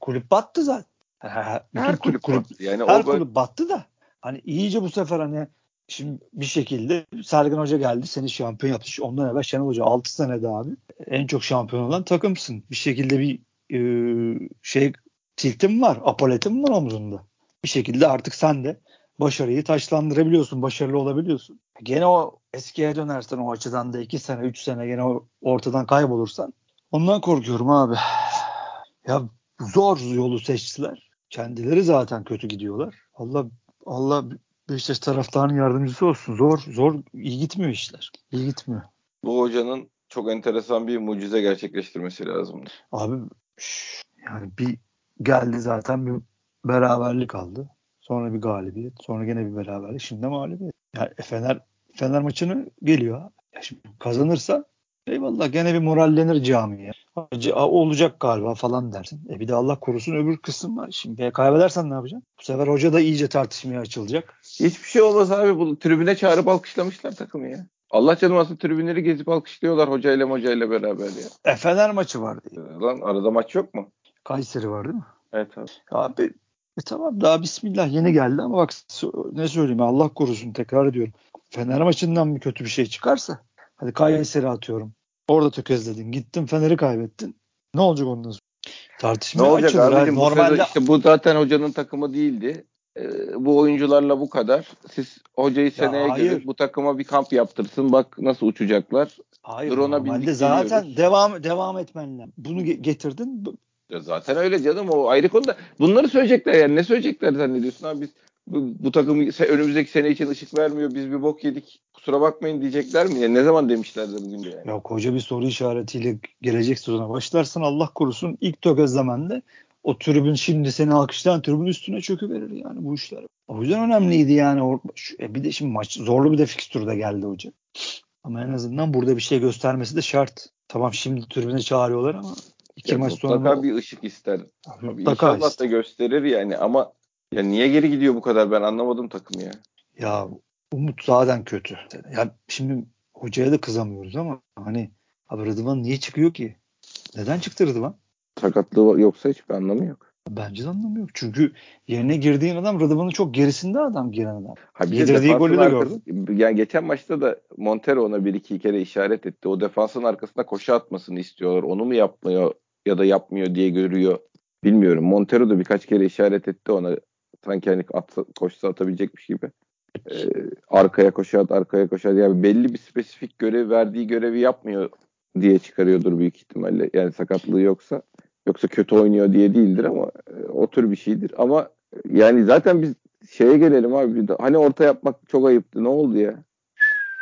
Kulüp battı zaten. Her kulüp, kulüp battı. Yani her o kulüp böyle... battı da hani iyice bu sefer hani şimdi bir şekilde Sergen Hoca geldi seni şampiyon yaptı. Ondan evvel Şenol Hoca 6 senede abi en çok şampiyon olan takımsın. Bir şekilde bir e, şey tiltim var, apoletim var omzunda. Bir şekilde artık sen de başarıyı taşlandırabiliyorsun, başarılı olabiliyorsun. Gene o eskiye dönersen o açıdan da 2 sene, 3 sene gene ortadan kaybolursan ondan korkuyorum abi. Ya zor yolu seçtiler. Kendileri zaten kötü gidiyorlar. Allah Allah Beşiktaş taraftarının yardımcısı olsun. Zor, zor, iyi gitmiyor işler. İyi gitmiyor. Bu hocanın çok enteresan bir mucize gerçekleştirmesi lazım. Abi yani bir geldi zaten bir beraberlik aldı. Sonra bir galibiyet. Sonra gene bir beraberlik. Şimdi de mağlubiyet. Yani Fener Fener maçını geliyor. Ya şimdi kazanırsa eyvallah gene bir morallenir camiye. Olacak galiba falan dersin. E bir de Allah korusun öbür kısım var. Şimdi kaybedersen ne yapacaksın? Bu sefer hoca da iyice tartışmaya açılacak. Hiçbir şey olmaz abi. Bu tribüne çağırıp alkışlamışlar takımı ya. Allah canım aslında tribünleri gezip alkışlıyorlar hocayla hocayla beraber ya. E Fener maçı vardı. Lan arada maç yok mu? Kayseri var değil mi? Evet abi. Abi e tamam daha bismillah yeni geldi ama bak ne söyleyeyim Allah korusun tekrar ediyorum. Fener maçından bir kötü bir şey çıkarsa hadi Kayseri atıyorum. Orada tökezledin. Gittin Fener'i kaybettin. Ne olacak ondan sonra? Tartışma ne olacak abicim? Normalde... Bu işte bu zaten hocanın takımı değildi. Ee, bu oyuncularla bu kadar. Siz hocayı seneye gelip bu takıma bir kamp yaptırsın. Bak nasıl uçacaklar. Hayır. Normalde zaten devam devam etmen lazım. Bunu getirdin. Ya zaten öyle canım o ayrı konuda. Bunları söyleyecekler yani ne söyleyecekler zannediyorsun abi biz bu, bu takım önümüzdeki sene için ışık vermiyor biz bir bok yedik kusura bakmayın diyecekler mi? Yani ne zaman demişlerdi bugün de yani. Ya koca bir soru işaretiyle gelecek sezona başlarsın Allah korusun ilk tökezlemende o tribün şimdi seni alkışlayan tribün üstüne çöküverir yani bu işler. O yüzden önemliydi yani. E bir de şimdi maç zorlu bir de fikstürde geldi hoca. Ama en azından burada bir şey göstermesi de şart. Tamam şimdi tribüne çağırıyorlar ama İki ya maç mutlaka sonra mutlaka bir ışık ister. Mutlaka İnşallah da gösterir yani ama ya niye geri gidiyor bu kadar ben anlamadım takımı ya. Ya Umut zaten kötü. Ya şimdi hocaya da kızamıyoruz ama hani abi Rıdvan niye çıkıyor ki? Neden çıktı Rıdvan? Sakatlığı yoksa hiçbir anlamı yok. Bence de anlamı yok. Çünkü yerine girdiğin adam Rıdvan'ın çok gerisinde adam giren adam. Ha bir Yedirdiği golü de gördün. Yani geçen maçta da Montero ona bir iki kere işaret etti. O defansın arkasında koşu atmasını istiyorlar. Onu mu yapmıyor ya da yapmıyor diye görüyor. Bilmiyorum. Montero da birkaç kere işaret etti ona Sanki hani at, koşsa atabilecekmiş gibi. Ee, arkaya koşar, arkaya koşar. Yani belli bir spesifik görev verdiği görevi yapmıyor diye çıkarıyordur büyük ihtimalle. Yani sakatlığı yoksa. Yoksa kötü oynuyor diye değildir ama e, o tür bir şeydir. Ama yani zaten biz şeye gelelim abi. Hani orta yapmak çok ayıptı. Ne oldu ya?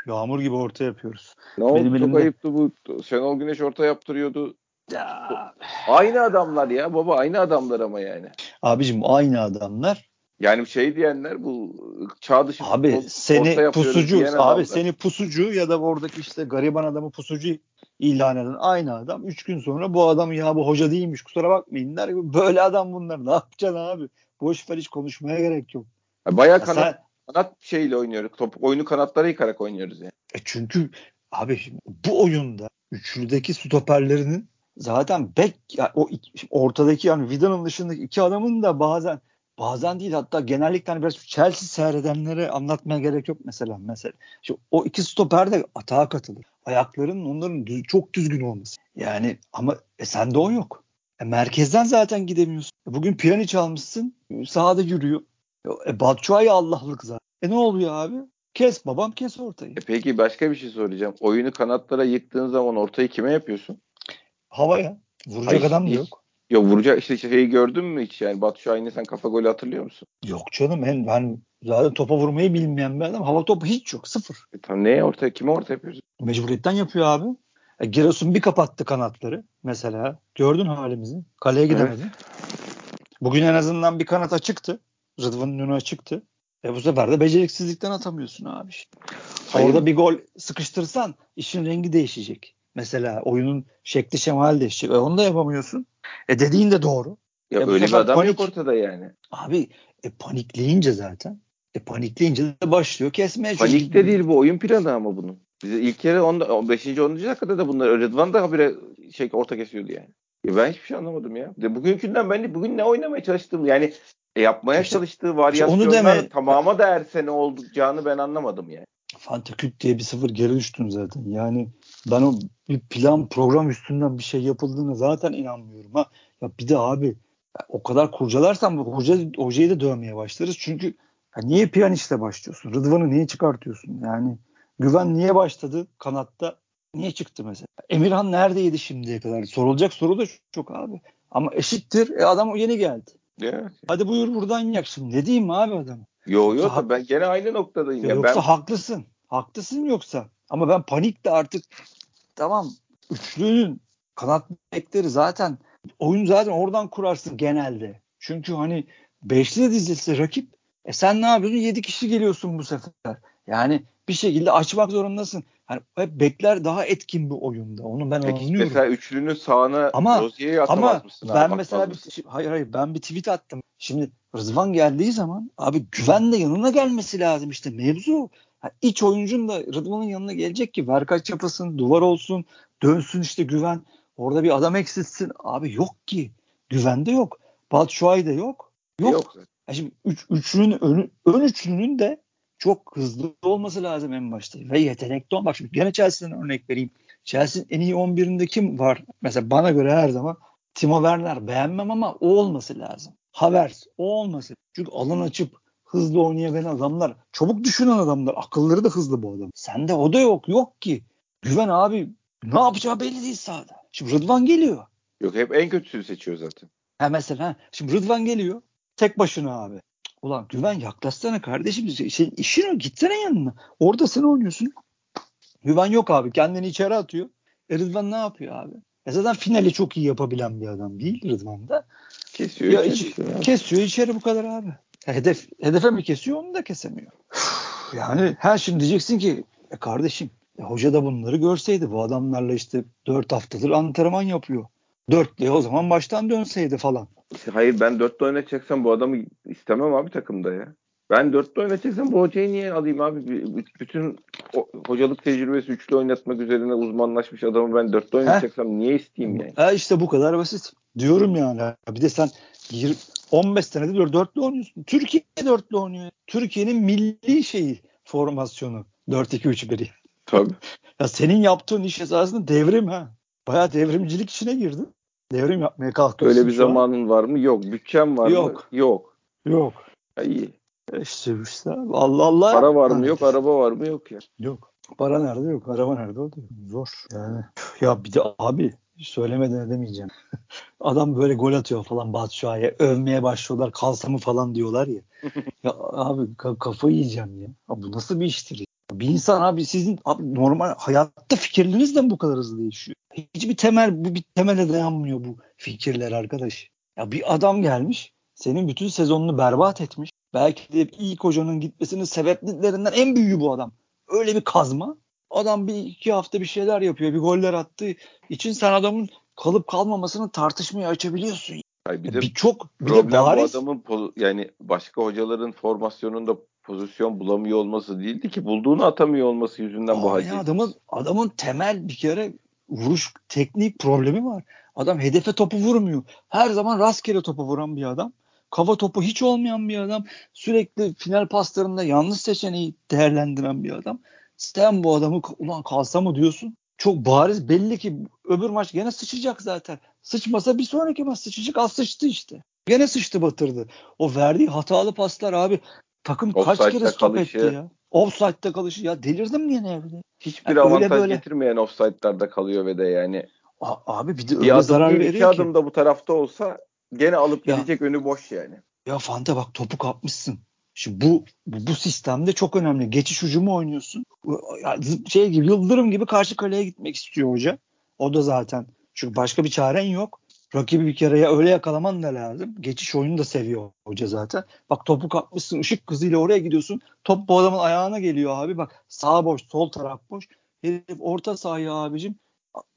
Yağmur gibi orta yapıyoruz. Ne oldu? Benim çok elimde... ayıptı bu. Şenol Güneş orta yaptırıyordu. Ya. Aynı adamlar ya baba aynı adamlar ama yani. Abicim aynı adamlar. Yani şey diyenler bu çağ dışı abi seni pusucu abi seni pusucu ya da oradaki işte gariban adamı pusucu ilan eden aynı adam 3 gün sonra bu adam ya bu hoca değilmiş kusura bakmayın der. Böyle adam bunlar ne yapacaksın abi? Boş ver hiç konuşmaya gerek yok. Baya kanat, sen, kanat şeyle oynuyoruz. Top, oyunu kanatlara yıkarak oynuyoruz yani. E çünkü abi bu oyunda üçlüdeki stoperlerinin zaten bek yani o ortadaki yani Vida'nın dışındaki iki adamın da bazen bazen değil hatta genellikle hani biraz Chelsea seyredenlere anlatmaya gerek yok mesela mesela. İşte o iki stoper de atağa katılır. Ayaklarının onların düz, çok düzgün olması. Yani ama e, sende o yok. E, merkezden zaten gidemiyorsun. E, bugün Pjanic almışsın. Sahada yürüyor. E, Batshuayi Allah'lık zaten. E ne oluyor abi? Kes babam kes ortayı. E peki başka bir şey soracağım. Oyunu kanatlara yıktığın zaman ortayı kime yapıyorsun? Havaya. Vuracak Hayır, adam da yok. Yok vuracak işte şeyi gördün mü hiç yani Batu Şahin'e sen kafa golü hatırlıyor musun? Yok canım ben, ben zaten topa vurmayı bilmeyen bir adam. Hava topu hiç yok sıfır. E tamam neye ortaya kime ortaya yapıyorsun? Mecburiyetten yapıyor abi. E, Giresun bir kapattı kanatları mesela. Gördün halimizi. Kaleye gidemedi. Evet. Bugün en azından bir kanat açıktı. Rıdvan'ın önü açıktı. E bu sefer de beceriksizlikten atamıyorsun abi. Hayır. Orada bir gol sıkıştırsan işin rengi değişecek. Mesela oyunun şekli şemali değişecek. E onu da yapamıyorsun. E dediğin de doğru. Ya e öyle bir adam panik, yok ortada yani. Abi e panikleyince zaten e panikleyince de başlıyor kesmeye Panik de değil bu oyun planı ama bunun. Bize ilk kere 15. 10. dakikada da bunlar Rıdvan da habire şey orta kesiyordu yani. Ya ben hiçbir şey anlamadım ya. De bugünkünden ben de bugün ne oynamaya çalıştım yani e, yapmaya işte, çalıştığı varyasyonlar işte onu deme, tamama da erse ne olacağını ben anlamadım yani. Fantaküt diye bir sıfır geri düştüm zaten. Yani ben o bir plan program üstünden bir şey yapıldığına zaten inanmıyorum ha. Ya bir de abi o kadar kurcalarsan bu hoca, hocayı da dövmeye başlarız. Çünkü ya niye piyaniste başlıyorsun? Rıdvan'ı niye çıkartıyorsun? Yani Güven niye başladı kanatta? Niye çıktı mesela? Emirhan neredeydi şimdiye kadar? Sorulacak soru da çok abi. Ama eşittir. E adam yeni geldi. Evet. Hadi buyur buradan yak şimdi. Ne diyeyim abi adam? Yo yo yoksa, ben gene aynı noktadayım. Ya yoksa ben... haklısın. Haklısın yoksa. Ama ben panik de artık tamam üçlünün kanat bekleri zaten oyun zaten oradan kurarsın genelde. Çünkü hani beşli de dizilse rakip e sen ne yapıyorsun? Yedi kişi geliyorsun bu sefer. Yani bir şekilde açmak zorundasın. Hani hep bekler daha etkin bir oyunda. Onu ben Peki, anlıyorum. Mesela üçlünün sağına ama, ama ben mesela bir, hayır hayır ben bir tweet attım. Şimdi Rızvan geldiği zaman abi güven de yanına gelmesi lazım işte mevzu. Yani iç oyuncun da Rıdvan'ın yanına gelecek ki verkaç yapasın, duvar olsun, dönsün işte güven. Orada bir adam eksiltsin. Abi yok ki. Güvende yok. Batshuayi de yok. Yok. yok. Yani şimdi üç, üçlünün, ön, ön üçlünün de çok hızlı olması lazım en başta. Ve yetenekli olmak. Şimdi gene Chelsea'den örnek vereyim. Chelsea'nin en iyi 11'inde kim var? Mesela bana göre her zaman Timo Werner beğenmem ama o olması lazım. Havertz o olması. Çünkü alan açıp hızlı oynayabilen adamlar. Çabuk düşünen adamlar. Akılları da hızlı bu adam. Sende o da yok. Yok ki. Güven abi ne yapacağı belli değil sahada. Şimdi Rıdvan geliyor. Yok hep en kötüsünü seçiyor zaten. Ha mesela ha. Şimdi Rıdvan geliyor. Tek başına abi. Ulan güven yaklaşsana kardeşim. Senin işin o. Gitsene yanına. Orada sen oynuyorsun. Güven yok abi. Kendini içeri atıyor. E Rıdvan ne yapıyor abi? E zaten finali çok iyi yapabilen bir adam değil Rıdvan da. Kesiyor. Ya iç, kesiyor içeri bu kadar abi. Hedef hedefe mi kesiyor onu da kesemiyor. yani her şimdi diyeceksin ki e kardeşim e hoca da bunları görseydi bu adamlarla işte 4 haftadır antrenman yapıyor. Dörtlüye o zaman baştan dönseydi falan. Hayır ben dörtlü oynatacaksam bu adamı istemem abi takımda ya. Ben dörtlü oynatacaksam bu hocayı niye alayım abi? Bütün hocalık tecrübesi üçlü oynatmak üzerine uzmanlaşmış adamı ben dörtlü oynatacaksam Heh. niye isteyeyim yani? Ha işte bu kadar basit. Diyorum yani. Bir de sen 15 senedir dörtlü oynuyorsun. Türkiye dörtlü oynuyor. Türkiye'nin milli şeyi formasyonu 4-2-3-1'i. Tabii. ya senin yaptığın iş esasında devrim ha. Bayağı devrimcilik içine girdin. Devrim yapmaya kalkıyorsun. Öyle bir zamanın an. var mı? Yok. Bütçem var Yok. mı? Yok. Yok. Ya iyi. İşte işte. Allah Allah. Para var mı yok, araba var mı yok ya. Yok. Para nerede yok. Araba nerede o da yok. Zor. Yani. Ya bir de abi söylemeden edemeyeceğim. [laughs] Adam böyle gol atıyor falan Batshuayi'ye. Övmeye başlıyorlar. Kalsa mı falan diyorlar ya. [laughs] ya abi ka- kafayı yiyeceğim ya. Abi bu nasıl bir iştir ya? Bir insan abi sizin abi normal hayatta fikirleriniz de mi bu kadar hızlı değişiyor? Hiçbir temel bu bir temele dayanmıyor bu fikirler arkadaş. Ya bir adam gelmiş senin bütün sezonunu berbat etmiş. Belki de ilk hocanın gitmesinin sebeplerinden en büyüğü bu adam. Öyle bir kazma. Adam bir iki hafta bir şeyler yapıyor. Bir goller attığı için sen adamın kalıp kalmamasını tartışmaya açabiliyorsun. Hayır, bir de Bir çok bir de problem bu bariz. adamın yani başka hocaların formasyonunda pozisyon bulamıyor olması değildi ki bulduğunu atamıyor olması yüzünden bu Aynen halde. adamın adamın temel bir kere vuruş teknik problemi var. Adam hedefe topu vurmuyor. Her zaman rastgele topu vuran bir adam. Kafa topu hiç olmayan bir adam. Sürekli final paslarında yanlış seçeneği değerlendiren bir adam. Sen bu adamı ulan kalsa mı diyorsun? Çok bariz belli ki öbür maç gene sıçacak zaten. Sıçmasa bir sonraki maç sıçacak. Az sıçtı işte. Gene sıçtı batırdı. O verdiği hatalı paslar abi takım kaç Offside'da kere stop kalışı. etti ya. Offside'da kalışı. Ya delirdim mi yine evde? Hiçbir Yani avantaj böyle- getirmeyen offside'larda kalıyor ve de yani A- abi bir de bir öyle zarar veriyor ki. adım da bu tarafta olsa gene alıp Ya. gidecek önü boş yani. Ya Fante bak topu kapmışsın. Şimdi bu, bu bu sistemde çok önemli. Geçiş hücumu oynuyorsun. Ya Şey gibi Yıldırım gibi karşı kaleye gitmek istiyor hoca. O da zaten. Çünkü başka bir çaren yok. Rakibi bir kere ya öyle yakalaman da lazım. Geçiş oyunu da seviyor hoca zaten. Bak topu kapmışsın ışık hızıyla oraya gidiyorsun. Top bu adamın ayağına geliyor abi. Bak sağ boş sol taraf boş. Herif orta sahaya abicim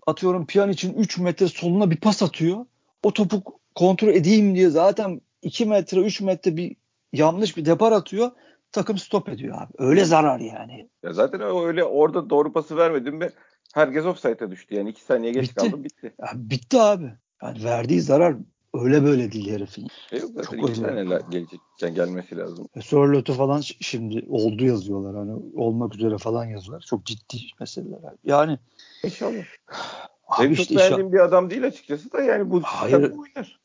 atıyorum piyan için 3 metre soluna bir pas atıyor. O topu kontrol edeyim diye zaten 2 metre 3 metre bir yanlış bir depar atıyor. Takım stop ediyor abi. Öyle zarar yani. Ya zaten öyle orada doğru pası vermedim ve herkes offside'a düştü. Yani iki saniye geç Bitti. kaldı bitti. Ya bitti abi. Yani verdiği zarar öyle böyle değil herifin. E yok zaten Çok iki la- gelecek, yani gelmesi lazım. E, Sörlot'u falan şimdi oldu yazıyorlar. Hani olmak üzere falan yazıyorlar. Çok ciddi meseleler. abi. Yani İnşallah. abi Benim işte çok beğendiğim bir adam değil açıkçası da yani bu Hayır. oynar.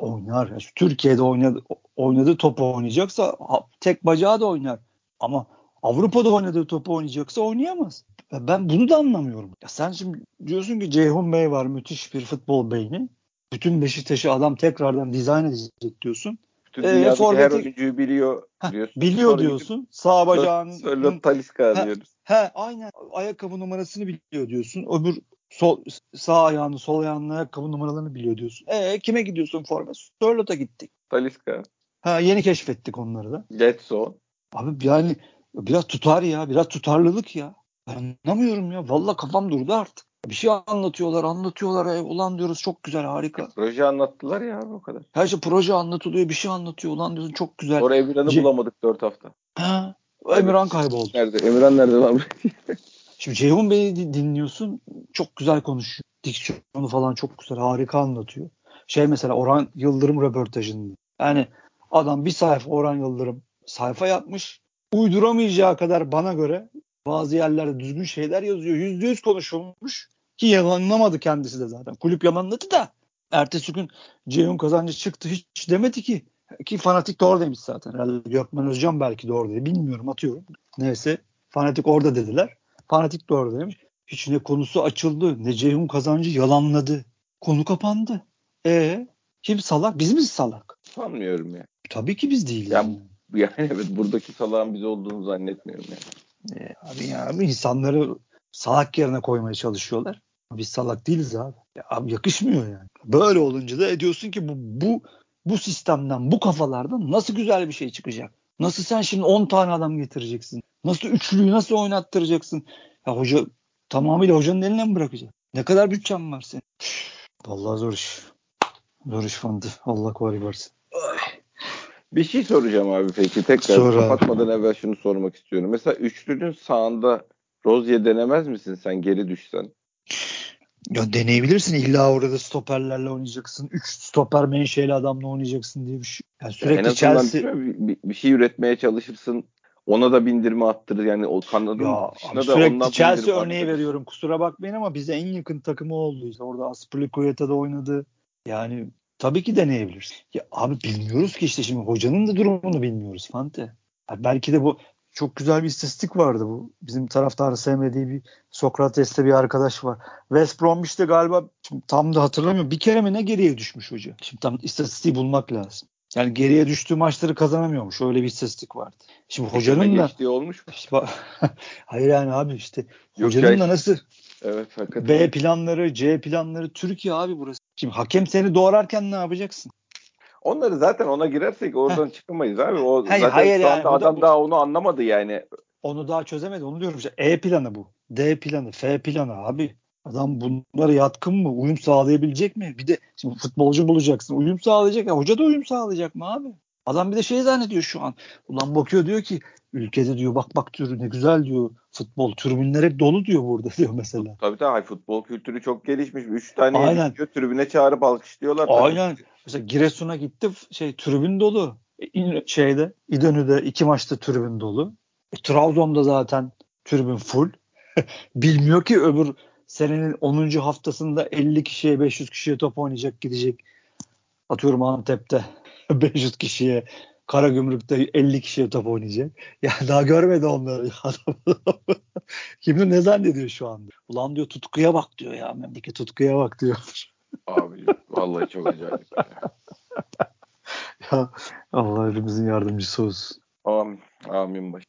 Oynar. Ya şu Türkiye'de oynadı, oynadığı topu oynayacaksa tek bacağı da oynar. Ama Avrupa'da oynadığı topu oynayacaksa oynayamaz. Ya Ben bunu da anlamıyorum. Ya sen şimdi diyorsun ki Ceyhun Bey var müthiş bir futbol beyni. Bütün Beşiktaş'ı adam tekrardan dizayn edecek diyorsun. Bütün Ee, dünyadaki her forveti- oyuncuyu biliyor Heh, diyorsun. biliyor Sonra diyorsun. Sağ gidip bacağın Sörlot Talisca Ha. diyoruz. He aynen ayakkabı numarasını biliyor diyorsun. Öbür sol sağ ayağını sol ayağının ayakkabı numaralarını biliyor diyorsun. E kime gidiyorsun forma? Sörlot'a gittik. Talisca, Ha yeni keşfettik onları da. Getso. Abi yani biraz tutar ya, biraz tutarlılık ya. Ben anlamıyorum ya. Vallahi kafam durdu artık. Bir şey anlatıyorlar, anlatıyorlar. E, ulan diyoruz çok güzel, harika. Proje anlattılar ya abi o kadar. Her şey proje anlatılıyor, bir şey anlatıyor. Ulan diyorsun çok güzel. Sonra Emirhan'ı Ce- bulamadık 4 hafta. Ha, Emirhan kayboldu. Nerede? Emirhan nerede lan? [laughs] Şimdi Ceyhun Bey'i di- dinliyorsun. Çok güzel konuşuyor. Diksiyonu falan çok güzel. Harika anlatıyor. Şey mesela Orhan Yıldırım röportajında. Yani adam bir sayfa Orhan Yıldırım sayfa yapmış. Uyduramayacağı kadar bana göre bazı yerlerde düzgün şeyler yazıyor. Yüzde yüz konuşulmuş. Ki yalanlamadı kendisi de zaten. Kulüp yalanladı da. Ertesi gün Ceyhun Kazancı çıktı hiç demedi ki. Ki fanatik doğru demiş zaten. Herhalde Gökmen Özcan belki doğru dedi. Bilmiyorum atıyorum. Neyse fanatik orada dediler. Fanatik doğru demiş. Hiç ne konusu açıldı ne Ceyhun Kazancı yalanladı. Konu kapandı. E kim salak? Biz mi salak? Sanmıyorum ya. Tabii ki biz değiliz. Ya- [laughs] yani. Evet buradaki salağın biz olduğunu zannetmiyorum yani. E, abi ya abi insanları salak yerine koymaya çalışıyorlar. Biz salak değiliz abi. Ya abi yakışmıyor yani. Böyle olunca da ediyorsun ki bu bu bu sistemden, bu kafalardan nasıl güzel bir şey çıkacak? Nasıl sen şimdi 10 tane adam getireceksin? Nasıl üçlüyü nasıl oynattıracaksın? Ya hoca tamamıyla hocanın eline mi bırakacak? Ne kadar bütçem var senin? Vallahi zor iş. Zor iş Fandi. Allah kolaylık versin. Bir şey soracağım abi peki tekrar Sor abi. kapatmadan evvel şunu sormak istiyorum. Mesela üçlünün sağında Rozier denemez misin sen geri düşsen? Ya deneyebilirsin. İlla orada stoperlerle oynayacaksın. 3 stoper menşeli adamla oynayacaksın diye bir şey. Yani Ya en sürekli azından Chelsea mi? bir, bir- bir şey üretmeye çalışırsın. Ona da bindirme attırır. Yani o kanadın dışına da sürekli ondan Chelsea örneği attırır. veriyorum. Kusura bakmayın ama bize en yakın takımı oldu. İşte orada Aspilicueta'da oynadı. Yani Tabii ki deneyebilirsin. Ya abi bilmiyoruz ki işte şimdi hocanın da durumunu bilmiyoruz Fante. Ya belki de bu çok güzel bir istatistik vardı bu. Bizim taraftarı sevmediği bir Sokrates'te bir arkadaş var. West Bromwich'te galiba tam da hatırlamıyorum. Bir kere mi ne geriye düşmüş hoca? Şimdi tam istatistiği bulmak lazım. Yani geriye düştüğü maçları kazanamıyormuş. Öyle bir istatistik vardı. Şimdi hocanın da olmuş mu? [laughs] Hayır yani abi işte Yok hocanın ya. da nasıl Evet hakikaten. B planları, C planları Türkiye abi burası. Şimdi hakem seni doğrarken ne yapacaksın? Onları zaten ona girersek oradan çıkamayız abi. O Hayır, zaten hayır şu yani, anda da- adam bu- daha onu anlamadı yani. Onu daha çözemedi. Onu diyorum işte. E planı bu. D planı, F planı abi. Adam bunlara yatkın mı? Uyum sağlayabilecek mi? Bir de şimdi futbolcu bulacaksın. Uyum sağlayacak. Ya hoca da uyum sağlayacak mı abi? Adam bir de şey zannediyor şu an. Ulan bakıyor diyor ki ülkede diyor bak bak diyor ne güzel diyor futbol. Tribünler hep dolu diyor burada [laughs] diyor mesela. Tabii tabii futbol kültürü çok gelişmiş. Üç tane Aynen. yetişiyor, tribüne çağırıp alkışlıyorlar. tabii. Aynen. Mesela Giresun'a gitti şey tribün dolu. E, şeyde İdönü'de iki maçta tribün dolu. E, Trabzon'da zaten tribün full. [laughs] Bilmiyor ki öbür senenin 10. haftasında 50 kişiye 500 kişiye top oynayacak gidecek. Atıyorum Antep'te [laughs] 500 kişiye Karagümrük'te 50 kişiye top oynayacak. [laughs] Ya daha görmedi onları. [laughs] Kim bilir ne zannediyor şu anda. Ulan diyor tutkuya bak diyor ya. Memleket tutkuya bak diyor. Abi vallahi çok acayip. ya. Ya Allah hepimizin yardımcısı olsun. Amin. Amin baş.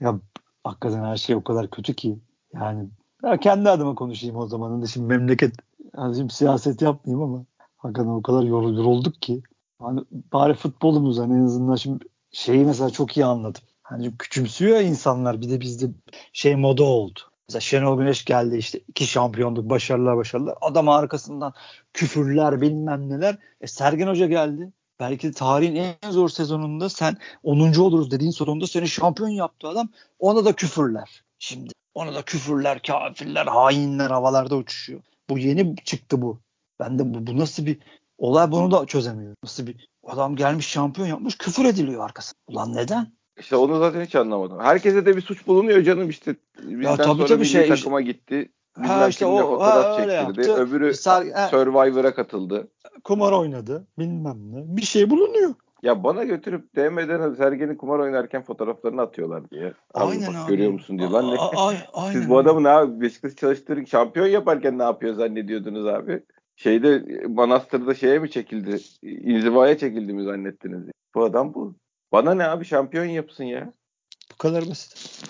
Ya hakikaten her şey o kadar kötü ki. Yani ya kendi adıma konuşayım o zaman. Hani şimdi memleket yani şimdi siyaset yapmayayım ama hakikaten o kadar yorul- yorulduk ki. Hani bari futbolumuz hani en azından şimdi şeyi mesela çok iyi anladım. Hani küçümsüyor insanlar bir de bizde şey moda oldu. Mesela Şenol Güneş geldi işte iki şampiyonluk başarılar başarılar. Adam arkasından küfürler bilmem neler. E Sergen Hoca geldi. Belki de tarihin en zor sezonunda sen 10. oluruz dediğin sonunda seni şampiyon yaptı adam. Ona da küfürler. Şimdi ona da küfürler, kafirler, hainler havalarda uçuşuyor. Bu yeni çıktı bu. Ben de bu, bu nasıl bir olay bunu da çözemiyorum. Nasıl bir adam gelmiş şampiyon yapmış küfür ediliyor arkasında. Ulan neden? İşte onu zaten hiç anlamadım. Herkese de bir suç bulunuyor canım işte. Bizden tabii sonra tabii şey- takıma gitti. Ha işte o ha, öyle çektirdi. yaptı. Öbürü Survivor'a katıldı. kumar oynadı bilmem ne. Bir şey bulunuyor. Ya bana götürüp DM'den Sergen'in kumar oynarken fotoğraflarını atıyorlar diye. Abi Aynen bak abi. Görüyor musun diyor. Lan ne? A- a- [laughs] Siz bu adamı ne abi Beşiktaş çalıştırın şampiyon yaparken ne yapıyor zannediyordunuz abi? Şeyde Manastır'da şeye mi çekildi? İnzivaya çekildi mi zannettiniz? Bu adam bu. Bana ne abi şampiyon yapsın ya. Bu kadar basit.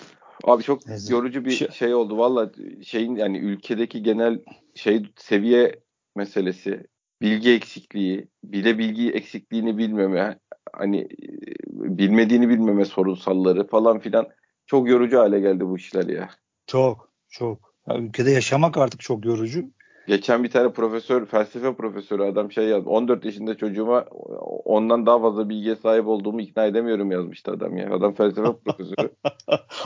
Abi çok Neyse. yorucu bir Şey- şey oldu. Valla şeyin yani ülkedeki genel şey seviye meselesi, bilgi eksikliği, bir de bilgi eksikliğini bilmeme, hani e, bilmediğini bilmeme sorunsalları falan filan çok yorucu hale geldi bu işler ya. Çok çok. Ya ülkede yaşamak artık çok yorucu. Geçen bir tane profesör, felsefe profesörü adam şey yazdı. 14 yaşında çocuğuma ondan daha fazla bilgiye sahip olduğumu ikna edemiyorum yazmıştı adam ya. Adam felsefe [laughs] profesörü.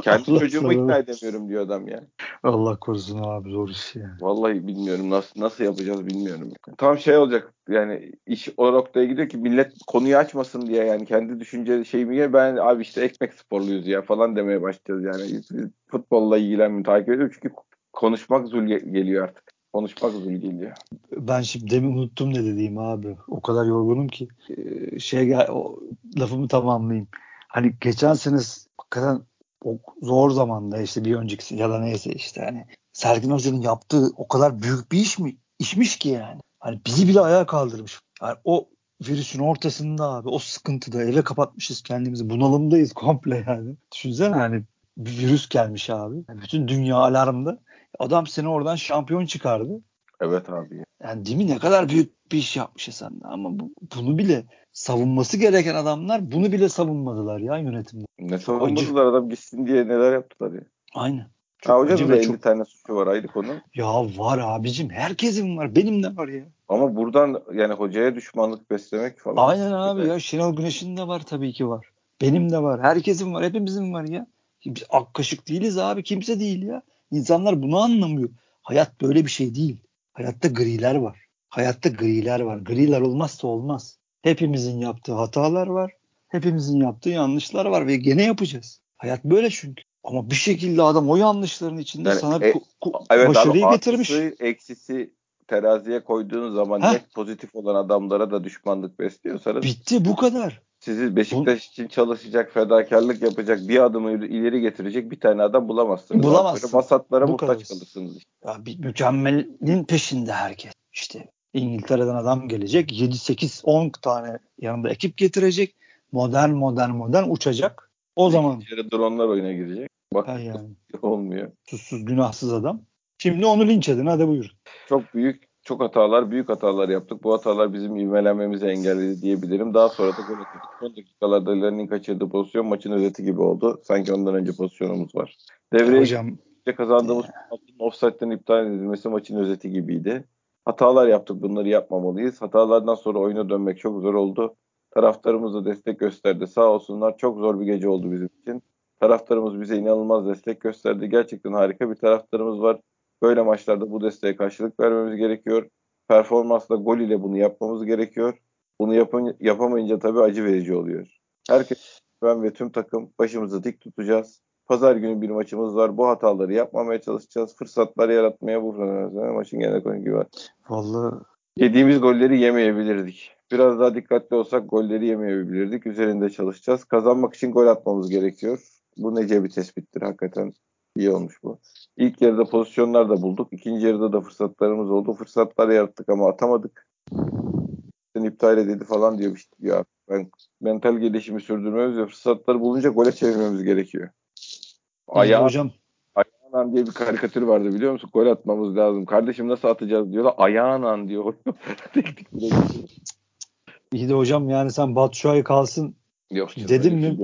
Kendi Allah çocuğumu sana- ikna edemiyorum diyor adam ya. Allah korusun abi zor iş ya. Vallahi bilmiyorum nasıl nasıl yapacağız bilmiyorum. Tam şey olacak yani iş o noktaya gidiyor ki millet konuyu açmasın diye yani kendi düşünce şeyimi ben abi işte ekmek sporluyuz ya falan demeye başlayacağız yani. Futbolla ilgilenmiyorum takip ediyorum çünkü konuşmak zul ge- geliyor artık. Konuşmak zul geliyor. Ben şimdi demin unuttum ne dediğimi abi. O kadar yorgunum ki. Ee, şey gel o lafımı tamamlayayım. Hani geçen sene hakikaten o zor zamanda işte bir önceki ya da neyse işte hani Sergin Hoca'nın yaptığı o kadar büyük bir iş mi? işmiş ki yani. Hani bizi bile ayağa kaldırmış. Yani o virüsün ortasında abi o sıkıntıda eve kapatmışız kendimizi. Bunalımdayız komple yani. Düşünsene hani bir virüs gelmiş abi. Yani bütün dünya alarmda. Adam seni oradan şampiyon çıkardı. Evet abi. Yani değil mi ne kadar büyük bir iş yapmış sen ama bu, bunu bile savunması gereken adamlar bunu bile savunmadılar ya yönetimde. Ne Çok savunmadılar adam gitsin diye neler yaptılar ya. Aynen. Ha, hocanın acı da ve 50 çok- tane suçu var ayrı konu. Ya var abicim herkesin var benim de var ya. Ama buradan yani hocaya düşmanlık beslemek falan. Aynen abi ya Şenol Güneş'in de var tabii ki var. Benim de var. Herkesin var. Hepimizin var ya. Biz ak kaşık değiliz abi. Kimse değil ya. İnsanlar bunu anlamıyor. Hayat böyle bir şey değil. Hayatta griler var. Hayatta griler var. Griler olmazsa olmaz. Hepimizin yaptığı hatalar var. Hepimizin yaptığı yanlışlar var ve gene yapacağız. Hayat böyle çünkü. Ama bir şekilde adam o yanlışların içinde Yani sana e- Evet başarıyı abi getirmiş. artısı, eksisi teraziye koyduğunuz zaman Heh. net pozitif olan adamlara da düşmanlık besliyorsanız Bitti bu kadar. Sizi Beşiktaş için çalışacak, fedakarlık yapacak, bir adımı ileri getirecek bir tane adam bulamazsınız. Bulamazsın. Böyle Vasatlara Bu muhtaç kadar. kalırsınız. işte. Ya bir mükemmelin peşinde herkes. İşte İngiltere'den adam gelecek. 7 8 10 tane yanında ekip getirecek. Modern modern modern uçacak. O zaman İçeri dronlar oyuna girecek. Bak yani olmuyor. susuz günahsız adam. Şimdi onu linç edin hadi buyurun. Çok büyük, çok hatalar, büyük hatalar yaptık. Bu hatalar bizim ivmelenmemizi engelledi diyebilirim. Daha sonra da gol attık. Son dakikalarda Lennon kaçırdığı pozisyon maçın özeti gibi oldu. Sanki ondan önce pozisyonumuz var. Devreye Hocam kazandığımız maçın offside'den iptal edilmesi maçın özeti gibiydi. Hatalar yaptık bunları yapmamalıyız. Hatalardan sonra oyuna dönmek çok zor oldu. Taraftarımız da destek gösterdi. Sağ olsunlar çok zor bir gece oldu bizim için. Taraftarımız bize inanılmaz destek gösterdi. Gerçekten harika bir taraftarımız var. Böyle maçlarda bu desteğe karşılık vermemiz gerekiyor. Performansla gol ile bunu yapmamız gerekiyor. Bunu yapın, yapamayınca tabii acı verici oluyor. Herkes ben ve tüm takım başımızı dik tutacağız. Pazar günü bir maçımız var. Bu hataları yapmamaya çalışacağız. Fırsatlar yaratmaya bu maçın genel konu gibi var. vallahi Yediğimiz golleri yemeyebilirdik. Biraz daha dikkatli olsak golleri yemeyebilirdik. Üzerinde çalışacağız. Kazanmak için gol atmamız gerekiyor. Bu nece bir tespittir. Hakikaten iyi olmuş bu. İlk yarıda pozisyonlar da bulduk. İkinci yarıda da fırsatlarımız oldu. Fırsatlar yarattık ama atamadık. iptal edildi falan diyor işte. Ya ben mental gelişimi sürdürmemiz ve fırsatları bulunca gole çevirmemiz gerekiyor. Ayağı hocam Ayağınan diye bir karikatür vardı biliyor musun? Gol atmamız lazım. Kardeşim nasıl atacağız diyorlar. Ayağınan diyor. [laughs] İyi de hocam yani sen Batshuayi kalsın Yok canım, mi? şey.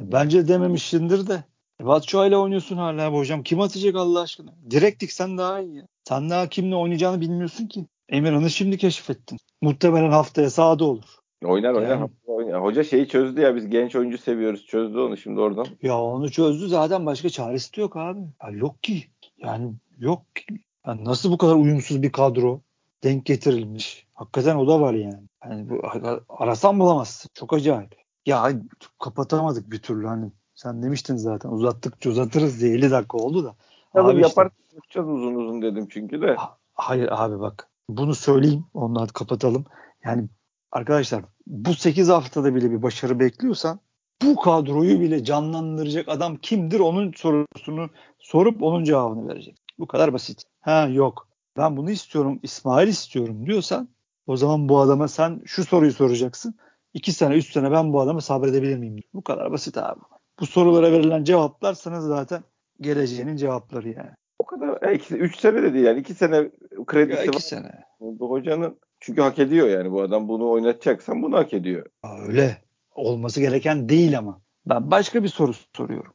Bence dememişsindir de. Batshuayi ile oynuyorsun hala bu hocam. Kim atacak Allah aşkına? Direkt diksen daha iyi. ya. Sen daha kimle oynayacağını bilmiyorsun ki. Emirhan'ı şimdi keşfettin. Muhtemelen haftaya sahada olur. Oynar oynar. Yani- oynar. Hoca şeyi çözdü ya biz genç oyuncu seviyoruz. Çözdü onu şimdi oradan. Ya onu çözdü zaten başka çaresi de yok abi. Ya yok ki. Yani yok ki. Ya nasıl bu kadar uyumsuz bir kadro denk getirilmiş? Hakikaten o da var yani. Hani bu arasan bulamazsın. Çok acayip. Ya kapatamadık bir türlü hani. Sen demiştin zaten uzattıkça uzatırız diye 50 dakika oldu da. Tabii Abi işte- yapar konuşacağız uzun uzun dedim çünkü de. Hayır abi bak bunu söyleyeyim onları kapatalım. Yani arkadaşlar bu 8 haftada bile bir başarı bekliyorsan bu kadroyu bile canlandıracak adam kimdir onun sorusunu sorup onun cevabını verecek. Bu kadar basit. Ha yok ben bunu istiyorum İsmail istiyorum diyorsan o zaman bu adama sen şu soruyu soracaksın. 2 sene 3 sene ben bu adamı sabredebilir miyim? Bu kadar basit abi. Bu sorulara verilen cevaplar sana zaten geleceğinin cevapları yani. O kadar. 3 sene de değil yani. 2 sene Ya kredisi iki var. sene. Bu hocanın çünkü hak ediyor yani bu adam bunu oynatacaksan bunu hak ediyor. Aa, Öyle. Olması gereken değil ama. Ben başka bir soru soruyorum.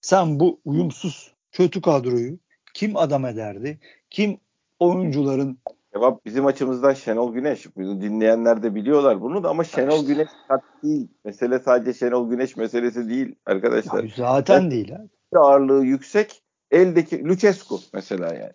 Sen bu uyumsuz kötü kadroyu kim adam ederdi? Kim oyuncuların Cevap bizim açımızdan Şenol Güneş. Bunu dinleyenler de biliyorlar bunu da ama Şenol Güneş kat değil. Mesele sadece Şenol Güneş meselesi değil arkadaşlar. Ya zaten değil ha. Ağırlığı yüksek. Eldeki Lucescu mesela yani.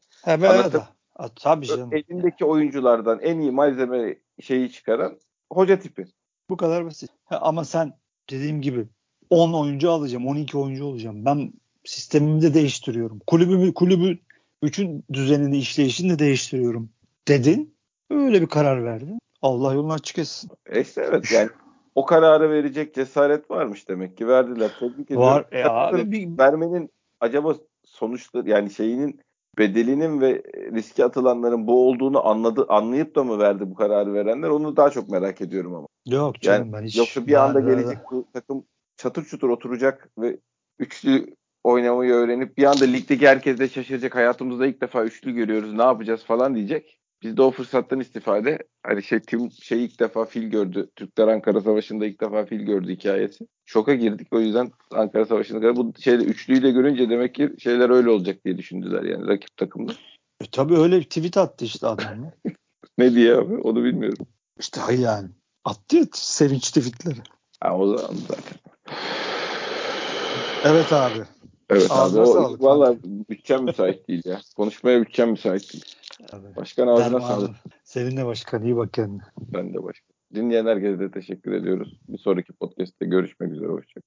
Anladım. da. Ha, tabii canım. Elindeki oyunculardan en iyi malzeme şeyi çıkaran hoca tipi. Bu kadar basit. Ha, ama sen dediğim gibi 10 oyuncu alacağım, 12 oyuncu olacağım. Ben sistemimi de değiştiriyorum. Kulübümü, kulübü bütün düzenini, işleyişini de değiştiriyorum dedin. Öyle bir karar verdin. Allah yolunu açık etsin. E işte evet yani o kararı verecek cesaret varmış demek ki verdiler. Tebrik ediyorum. Var. E abi bir, vermenin acaba sonuçları yani şeyinin bedelinin ve riske atılanların bu olduğunu anladı anlayıp da mı verdi bu kararı verenler onu daha çok merak ediyorum ama. yok canım Yani ben hiç. yoksa bir anda gelecek bu takım çatır çutur oturacak ve üçlü oynamayı öğrenip bir anda ligdeki herkes de şaşıracak. Hayatımızda ilk defa üçlü görüyoruz. Ne yapacağız falan diyecek. Biz de o fırsattan istifade hani şey tüm şey ilk defa fil gördü. Türkler Ankara Savaşı'nda ilk defa fil gördü hikayesi. Şoka girdik o yüzden Ankara Savaşı'nda bu şeyde üçlüyü de görünce demek ki şeyler öyle olacak diye düşündüler yani rakip takımda. E, tabii öyle bir tweet attı işte adam. [laughs] Ne diye abi onu bilmiyorum. işte hayır yani. Attı ya sevinç tweetleri. Ha, o zaman zaten. Evet abi. Evet Ağzına abi o sağlık. valla bütçem müsait değil ya. Konuşmaya bütçem müsait değil. Abi. Başkan ağzına sağlık. Seninle başkan iyi bak kendine. Ben de başkan. Dinleyen herkese de teşekkür ediyoruz. Bir sonraki podcast'te görüşmek üzere. Hoşçakalın.